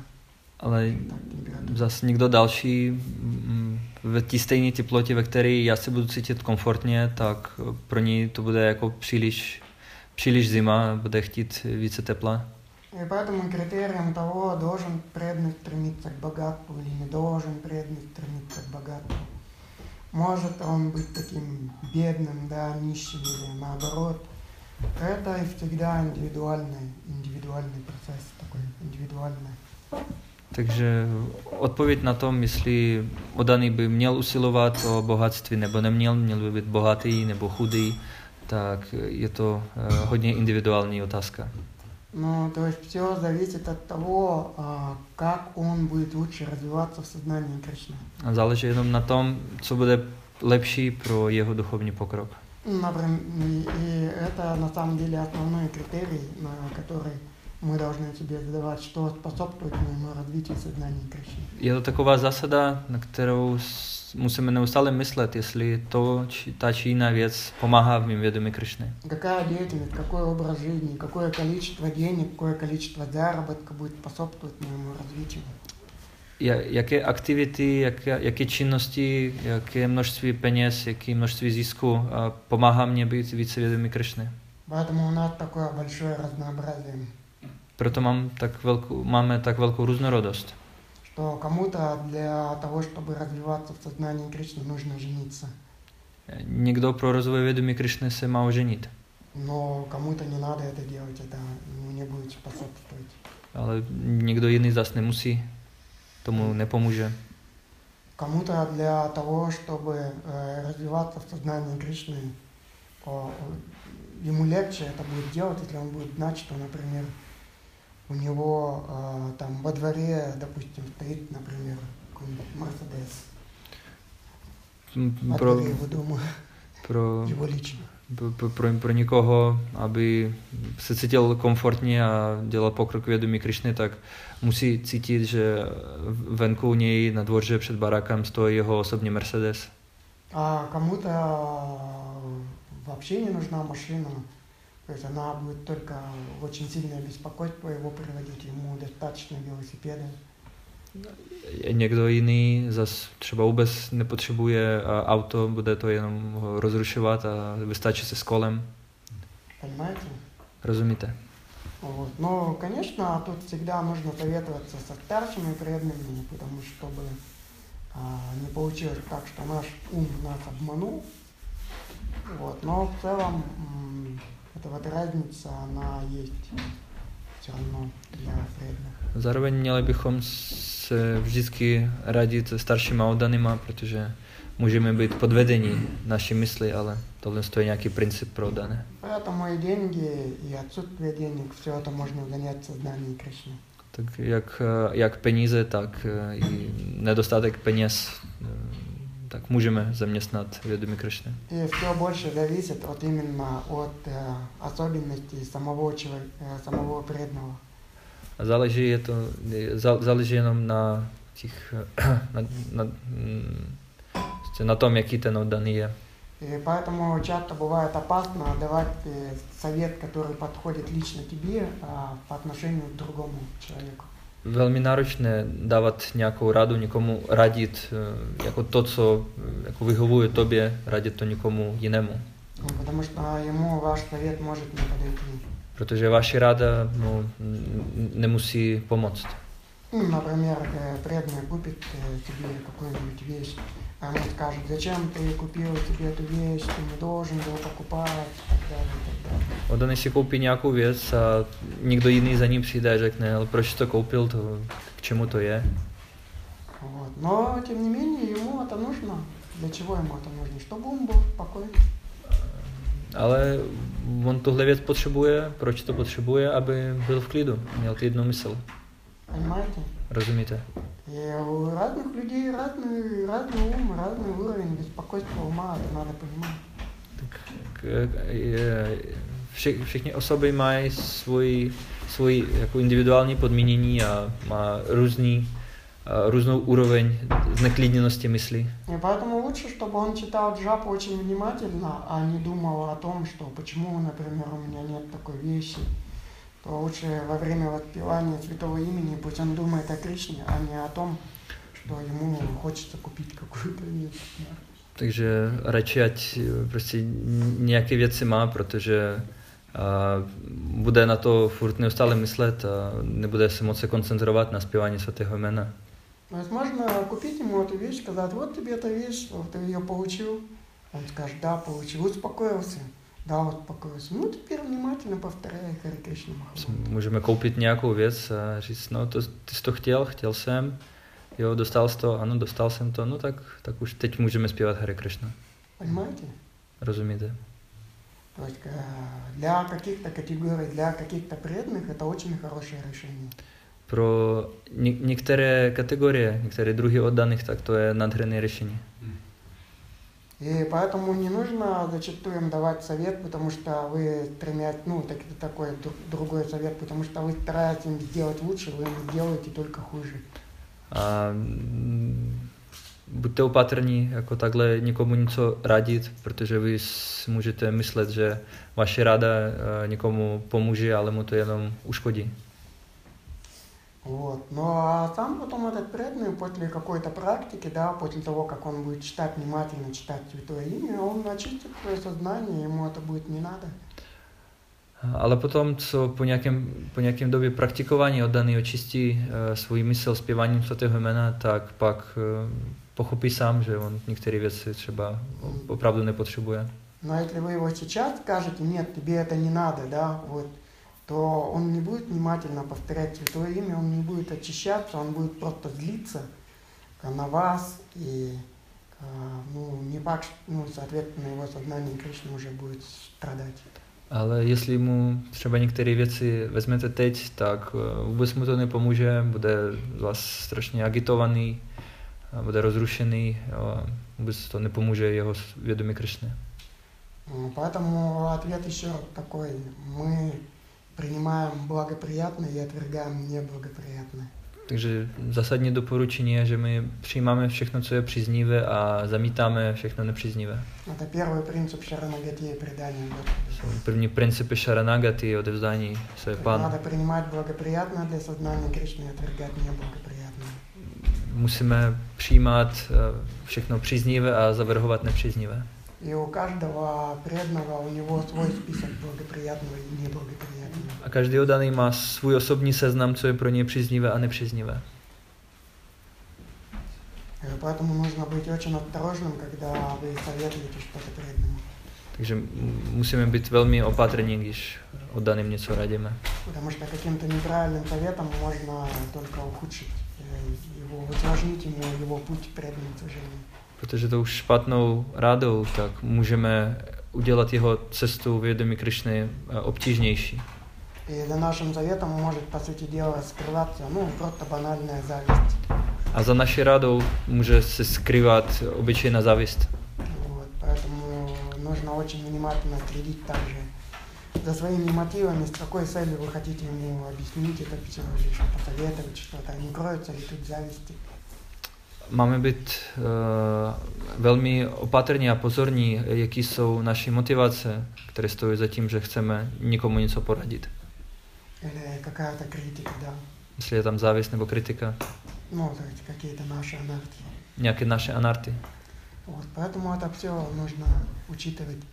Ale так, температура. zase někdo další mm, v té stejné teplotě, ve které já se budu cítit komfortně, tak pro něj to bude jako příliš příliš zima, bude chtít více tepla. И поэтому критерием того, должен преданный стремиться к богатству или не должен преданный стремиться к богатству. Может он быть таким бедным, да, нищим или наоборот. Это и всегда индивидуальный, индивидуальный процесс, такой индивидуальный. Takže odpověď na tom, jestli odaný by měl usilovat o bohatství nebo neměl, měl by být bohatý nebo chudý, tak je to eh, hodně individuální otázka. Ну, то есть все зависит от того, а, как он будет лучше развиваться в сознании Кришны. A záleží jenom na tom, co bude lepší pro jeho duchovní pokrok. Например, и, и это на самом деле основной критерий, на который мы должны себе задавать, что способствует моему развитию сознания Кришны. Je to taková zásada, na kterou musíme neustále myslet, jestli to, či, ta či jiná věc pomáhá v mým vědomí Krišny. Какая деятельность, какой образ жизни, какое количество денег, какое количество заработка будет способствовать моему развитию. Ja- Jaké aktivity, jaké, jaké činnosti, jaké množství peněz, jaké množství zisku pomáhá mě být více Krišny. Поэтому у нас такое большое разнообразие, Proto mám tak velkou, máme tak velkou různorodost. что кому-то для того, чтобы развиваться в сознании Кришны, нужно жениться. Někdo pro rozvoj vědomí Krišny se má oženit, Но кому-то не надо это делать, это ему не будет способствовать. ale někdo jiný zas nemusí, tomu nepomůže. Кому-то для того, чтобы э, развиваться в сознании Кришны, о, ему легче это будет делать, если он будет знать, что, например, у него э, там во дворе, допустим, стоит, например, какой-нибудь Мерседес во дворе его дома, pro, его лично. pro, pro někoho, aby se cítil komfortně a dělal pokrok v vědomí Krišny, tak musí cítit, že venku u něj na dvoře před barákem stojí jeho osobní Mercedes. А кому-то вообще не нужна машина, то есть она будет только очень сильное беспокойство его приводить, ему достаточно велосипеда. Někdo jiný zas třeba vůbec nepotřebuje auto, bude to jenom ho rozrušovat a vystačí se s kolem. Понимаете? Rozumíte? Вот. Но, конечно, тут всегда нужно советоваться со старшими преданными, потому что чтобы а, не получилось так, что наш ум нас обманул. Вот. Но в целом м, эта вот разница, она есть все равно для преданных. Zároveň měli bychom se vždycky radit se staršíma oddanýma, protože můžeme být podvedení naší mysli, ale tohle je nějaký princip pro dané. Поэтому и деньги, и отсутствие денег, все это можно занять в сознании Кришны. Tak jak, jak peníze, tak eh, i nedostatek peněz, eh, tak můžeme zaměstnat vědomí Krišny. И все больше зависит от именно от э, особенностей самого человека, э, самого преданного. Záleží, je to, záleží jenom na, těch, na, na, prostě na tom, jaký ten oddaný je. И поэтому часто бывает опасно давать э, совет, который подходит лично тебе, а по отношению к другому человеку. Velmi náročné dávat nějakou radu, někomu radit, eh, jako to, co eh, jako vyhovuje tobě, radit to někomu jinému. Ну, Потому что ему ваш совет может не подойти. Protože vaše rada no, n- nemusí pomoct. Ну, например, э, преданный купит э, тебе какую-нибудь вещь, а ему скажет, зачем ты купил себе эту вещь, ты не должен был покупать, и так далее, и так далее. Odaný si koupí nějakou věc a někdo jiný za ním přijde a řekne, ale proč to koupil, to, k čemu to je. Вот. Но, тем не менее, ему это нужно. Для чего ему это нужно? Чтобы ум был спокойный. Ale on tuhle věc potřebuje, proč to potřebuje, aby byl v klidu, měl klidnou mysl. Понимаете? Rozumíte? И у разных людей разный, разный ум, разный уровень беспокойства ума, это надо понимать. K- k- je- vše, všechny osoby mají svůj, svůj jako individuální podmínění a má různý, a různou úroveň zneklidněnosti mysli. И поэтому лучше, чтобы он читал джапу очень внимательно, а не думал о том, что почему, например, у меня нет такой вещи. То лучше во время воспевания святого имени пусть он думает о Кришне, а не о том, что ему хочется купить какую-то вещь. Takže radši ať eh, prostě nějaké věci má, protože a bude na to furt neustále myslet a nebude se moc se koncentrovat na zpěvání svatého jména. То есть можно купить ему эту вещь, сказать, вот тебе эта вещь, вот ты ее получил. Он скажет, да, получил, успокоился. Да, успокоился. Ну, теперь внимательно повторяй Хари Кришна Махамантру. Můžeme koupit nějakou věc a říct, no to, ty jsi to chtěl, chtěl jsem, jo, dostal jsi to, ano, dostal jsem to, no tak, tak už teď můžeme zpívat Hare Krishna. Понимаете? Rozumíte? То есть э, для каких-то категорий, для каких-то преданных это очень хорошее решение. Ně- některé kategorie, některé druhy oddaných, tak to je nádherné řešení. И поэтому не нужно зачастую им давать совет, потому что вы стремясь, ну, так, такой другой совет, потому что вы стараетесь им сделать лучше, вы им делаете только хуже. Mm, buďte opatrní, jako takhle někomu něco radit, protože vy můžete myslet, že vaše rada někomu pomůže, ale mu to jenom uškodí. Вот. Ну а сам потом этот преданный после какой-то практики, да, после того, как он будет читать внимательно, читать Святое Имя, он очистит свое сознание, ему это будет не надо. Ale potom, co po nějakém, po nějakém době praktikování oddaný očistí uh, svůj mysl zpěváním svatého jména, tak pak uh, pochopí sám, že on některé věci třeba opravdu nepotřebuje. Но если вы его сейчас скажете, нет, тебе это не надо, да, вот, то он не будет внимательно повторять Святое Имя, он не будет очищаться, он будет просто злиться э, на вас, и э, ну, не факт, ну, соответственно, его сознание Кришны уже будет страдать. Ale jestli mu třeba některé věci vezmete teď, tak eh, vůbec mu to nepomůže, bude z vás strašně agitovaný, a bude rozrušený, jo, a vůbec to nepomůže jeho vědomí Krišny. М, Поэтому ответ еще такой. Мы принимаем благоприятное и отвергаем неблагоприятное. Takže zásadní doporučení je, že my přijímáme všechno, co je příznivé a zamítáme všechno nepříznivé. Это первый принцип Шаранагати и предания Господу. Jsou první principy šaranagaty, odevzdání se Надо pánu. принимать благоприятное для сознания Кришны и отвергать неблагоприятное. Musíme přijímat eh, všechno příznivé a zavrhovat nepříznivé. И у каждого преданного у него свой список благоприятного и неблагоприятного. A každý oddaný má svůj osobní seznam, co je pro něj příznivé a nepříznivé. Э, Поэтому нужно быть очень осторожным, когда вы советуете что-то преданному. Takže m- musíme být velmi opatrní, když oddaným něco radíme. Потому что каким-то неправильным советом можно только ухудшить э, его, усложнить ему его путь к преданным служению. Protože tou špatnou rádou, tak můžeme udělat jeho cestu vědomí Krišny eh, obtížnější. И за нашим заветом может, по сути дела, скрываться, ну, просто банальная зависть. A za naší rádou může se skrývat obyčejná závist. Вот, поэтому нужно очень внимательно следить также за своими мотивами, с какой целью вы хотите ему объяснить это все, или что посоветовать что-то. Не кроются ли тут зависти. Máme být uh, velmi opatrní a pozorní, jaký jsou naše motivace, které stojí za tím, že chceme někomu něco poradit. Или какая-то критика, да. Jestli je tam závist nebo kritika, Ну, то есть какие-то наши анархии. nějaké naše anarty. Вот, поэтому это все нужно учитывать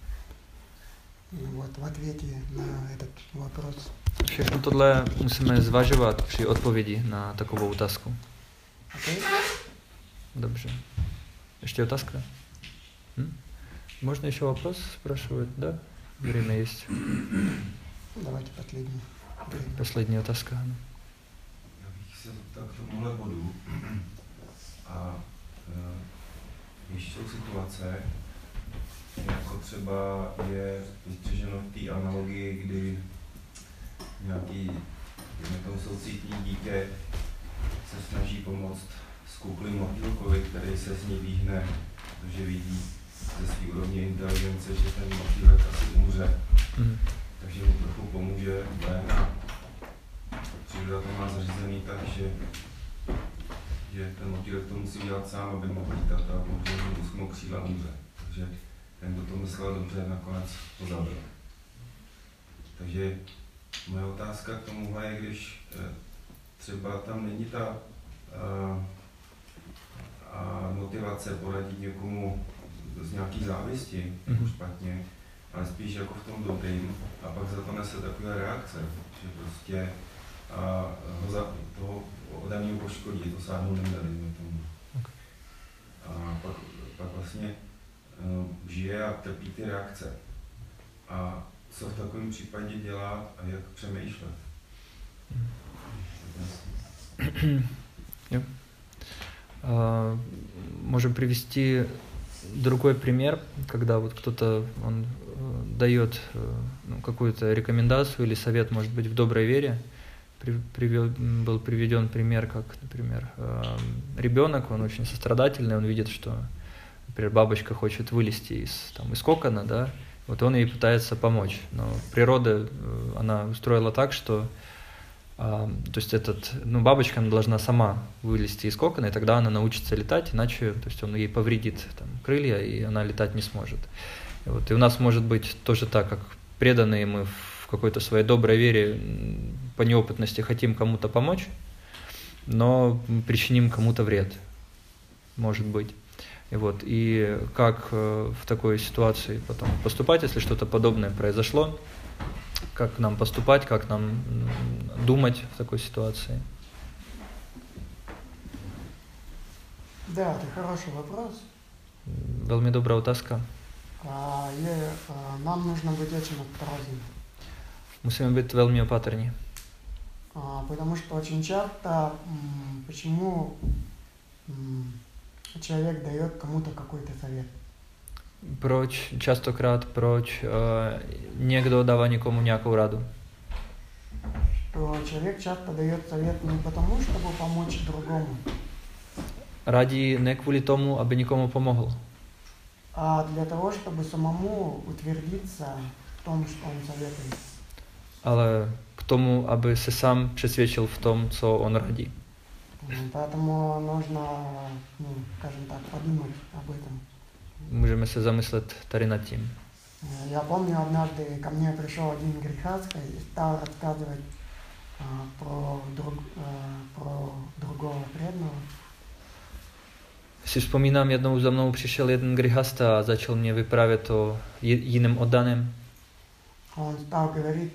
и вот, в ответе на этот вопрос. Všechno tohle musíme zvažovat při odpovědi na takovou otázku. Окей? Dobře. Ještě otázka? Hm? Можно еще вопрос спрашивать, да? Время есть. Давайте последний. Время. Poslední otázka. ano. Já bych se zeptal k tomuhle bodu. A e, když jsou situace, jako třeba je vystřeženo v té analogii, kdy nějaký dejme tomu soucitní dítě se snaží pomoct skouklým motýlkovi, který se z ní výhne, protože vidí ze své úrovně inteligence, že ten motýlek asi umře Mhm. takže mu trochu pomůže ven a příroda to má zařízený tak, že, že ten motýlek to musí dělat sám, aby mohl lítat a možná mu křídla umře. Takže ten, kdo to myslel dobře, nakonec to zabil. Takže moje otázka k tomuhle je, když eh, třeba tam není ta a, a motivace poradit někomu z nějaký závisti, jako Mhm. špatně, ale spíš jako v tom dobrým a pak za to nese takové reakce, že prostě a ho za toho ode mě poškodí, to sáhnout neměli. Tomu. A pak, pak vlastně uh, žije a trpí ty reakce. A co v takovém případě dělat a jak přemýšlet. А, Можем привести другой пример, когда вот кто-то он э, дает э, ну, какую-то рекомендацию или совет, может быть, в доброй вере. При- привел- был приведен пример, как, например, э, ребенок, он очень сострадательный, он видит, что, например, бабочка хочет вылезти из, там, из кокона, да, вот он ей пытается помочь. Но природа, э, она устроила так, что то есть этот, ну, бабочка она должна сама вылезти из кокона, и тогда она научится летать, иначе, то есть он ей повредит там, крылья, и она летать не сможет. И, вот, и у нас может быть тоже так, как преданные мы в какой-то своей доброй вере по неопытности хотим кому-то помочь, но причиним кому-то вред, может быть. И вот, и как э, в такой ситуации потом поступать, если что-то подобное произошло, как нам поступать, как нам думать в такой ситуации. Да, это хороший вопрос. Veľmi dobrá otázka. А, и, а, нам нужно быть очень осторожными. Musíme být velmi opatrní, А, потому что очень часто, почему человек дает кому-то какой-то совет. Proč častokrát, proč uh, někdo dává někomu nějakou radu. Человек часто дает совет не потому, чтобы помочь другому, Radí ne kvůli tomu, aby někomu pomohl, а для того, чтобы самому утвердиться в том, что он советует. ale k tomu, aby se sám přesvědčil v tom, co on radí. Поэтому нужно, ну, скажем так, подумать об этом. Můžeme se zamyslet tady nad tím. Э, Я помню, однажды ко мне пришел один грехастка и стал рассказывать а, про, друг, а, про другого преданного. Si vzpomínám, jednou za mnou přišel jeden grihasta a začal mě vyprávět o ji- jiném oddaném. Он стал говорить,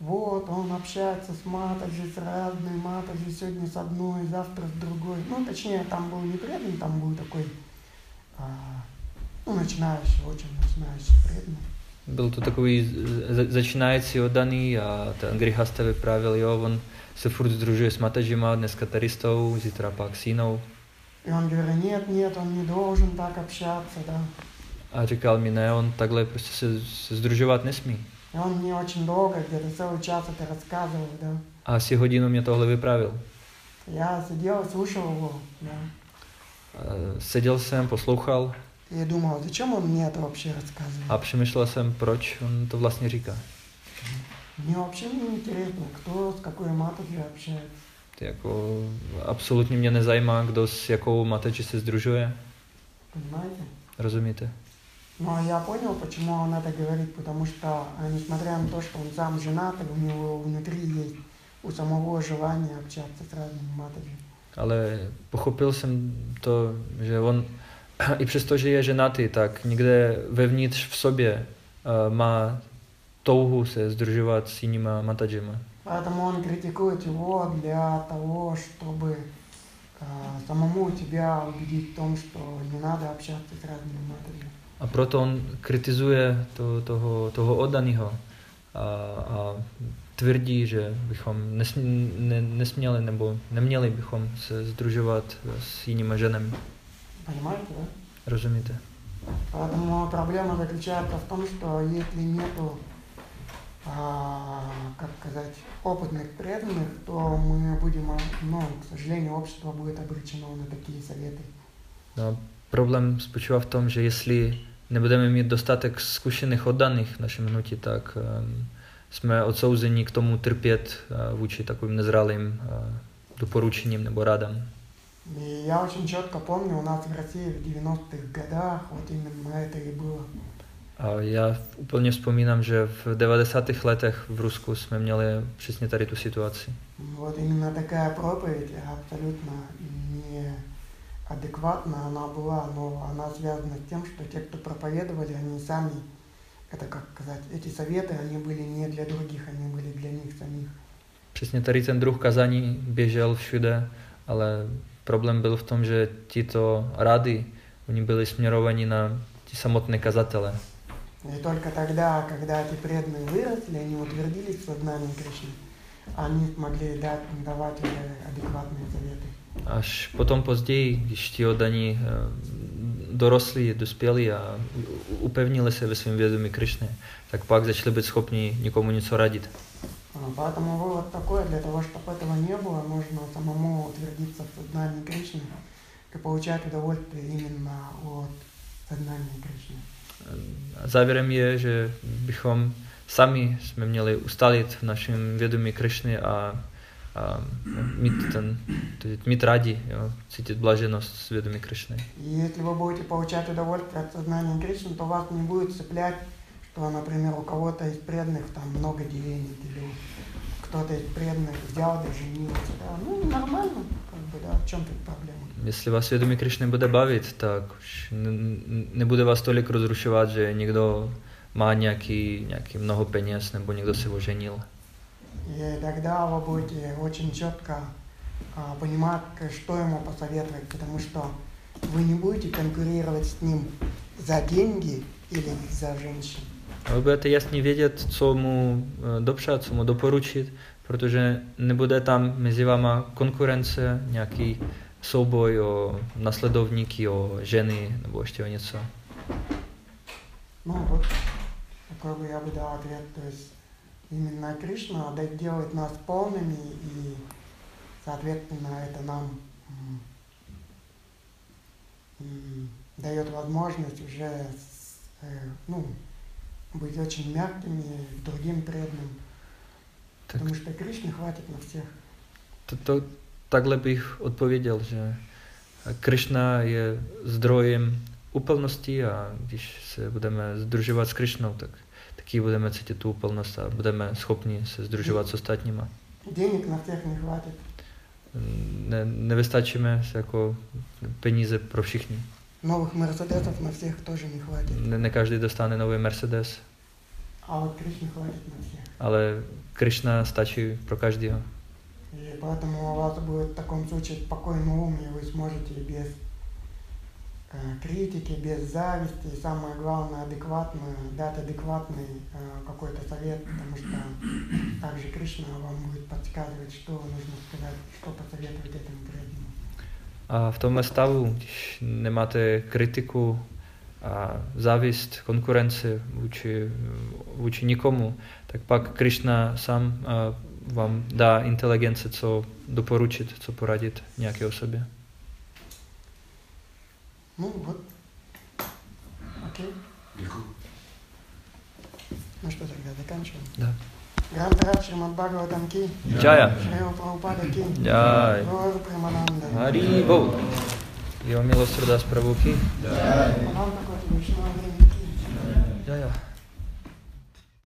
вот, он общается с Матаджи, с разной Матаджи, сегодня с одной, завтра с другой. Ну, точнее, там был не преданный, там был такой, а, ну, начинающий, очень начинающий преданный. Byl to takový z- začínající oddaný a ten grihasta vyprávěl, jo, on se furt združuje s Matažima, dneska tady s tou, zítra pak s jinou. И он говорил, нет, нет, он не должен так общаться, да. Říkal mi, ne, on takhle prostě se, se združovat nesmí. И он мне очень долго, где-то целый час это рассказывал, да. A asi hodinu mě tohle vyprávěl. Я сидел слушал его, да. Seděl jsem, poslouchal И думал, зачем он мне это вообще рассказывает? a přemýšlel jsem, proč on to vlastně říká. Мне вообще не интересно, кто с какой матушкой общается. Ty jako absolutně mě nezajímá, kdo s jakou Matači se združuje. Понимаете? Rozumíte? Но я понял, почему он это говорит, потому что, а, несмотря на то, что он сам женат, и у него внутри есть у самого желание общаться с разными матами. Ale pochopil jsem to, že on, i přesto, že je ženatý, tak někde vevnitř v sobě uh, má touhu se združovat s jinýma matadžima. Поэтому он критикует его для того, чтобы а, самому тебя убедить в том, что не надо общаться с разными матами. A proto on kritizuje to, toho, toho oddaného a, a tvrdí, že bychom nesmě, ne, nesměli nebo neměli bychom se združovat s jinými ženami. Понимаете, да? Rozumíte? Поэтому проблема заключается в том, что если нету, а, как сказать, опытных преданных, то мы будем, а, ну, к сожалению, общество будет обречено на такие советы. Problém spočívá v tom, že jestli nebudeme mít dostatek zkušených oddaných v našem hnutí, tak um, jsme odsouzeni k tomu trpět uh, vůči takovým nezralým uh, doporučením nebo radám. И я очень четко помню, у нас в России в 90-х годах вот именно это и было. A já úplně vzpomínám, že v 90. letech v Rusku jsme měli přesně tady tu situaci. Вот именно такая проповедь абсолютно неадекватна она была, но она связана с тем, что те, кто проповедовали, они сами это как сказать, эти советы, они были не для других, они были для них самих. Přesně tady ten druh kazání běžel všude, ale problém byl v tom, že tito rady, oni byli směrovaní na ti samotné kazatele. И только тогда, когда эти преданные выросли, они утвердились в сознании Кришны, они смогли дать, давать уже адекватные советы. Až potom později, když ti oddaní eh, dorostli, dospěli a u- upevnili se ve svém vědomí Krišny, tak pak začali být schopni někomu něco radit. Поэтому вывод такой, для того, чтобы этого не было, нужно самому утвердиться в сознании Кришны и получать удовольствие именно от сознания Кришны. Závěrem je, že bychom sami jsme měli ustalit v našem vědomí Krišny a, a mít, ten, mít rádi, jo, cítit blaženost z vědomí Krišny. Если вы будете получать удовольствие от сознания Кришны, то вас не будет цеплять, что, например, у кого-то из преданных там много денег, или кто-то из преданных взял да женился. Да. Ну, нормально, как бы, да, в чем тут проблема? Vás vědomí Krišny bude bavit, tak už n- nebude vás tolik rozrušovat, že někdo má nějaký, nějaký mnoho peněz nebo někdo se oženil. И тогда вы будете очень четко а, понимать, что ему посоветовать, потому что вы не будете конкурировать с ним за деньги или за женщин. A vy budete jasně vědět, co mu eh, dopřát, co mu doporučit, protože nebude tam mezi váma konkurence, nějaký souboj o nasledovníky, o ženy nebo ještě o něco. Ну вот, такой бы я бы дал ответ. То есть именно Кришна да- делает нас полными и, соответственно, это нам м, м, дает возможность уже с, э, ну, быть очень мягкими к другим преданным. Tak Потому что Кришне хватит на всех. to, to, takhle bych odpověděl, že Krishna je zdrojem úplnosti a když se budeme združovat s Krishnou, tak taky budeme cítit tu úplnost a budeme schopni se združovat s ostatníma. Денег на всех не хватит. Ne, nevystačíme se jako peníze pro všichni. Новых Мерседесов на всех тоже не хватит. Ne, ne každý dostane nový Mercedes, А вот Кришне хватит на всех. ale Krishna stačí pro každého. И поэтому у вас будет в таком случае спокойный ум, и вы сможете без э, критики, без зависти, и самое главное, адекватно, дать адекватный э, какой-то совет, потому что также Кришна вам будет подсказывать, что нужно сказать, что посоветовать этому преданному. A v tomhle stavu, když nemáte kritiku a závist, konkurenci vůči, vůči nikomu, tak pak Krishna sám vám dá inteligence, co doporučit, co poradit nějaké osobě. No. Okay. Děkuji. Můžeme tak zakončit. Da. ग्रंथ श्रीमद भागवतम की जय श्री उपाद की जय गौर प्रेमानंद हरि बोल Его милость Радас Прабу की जय जय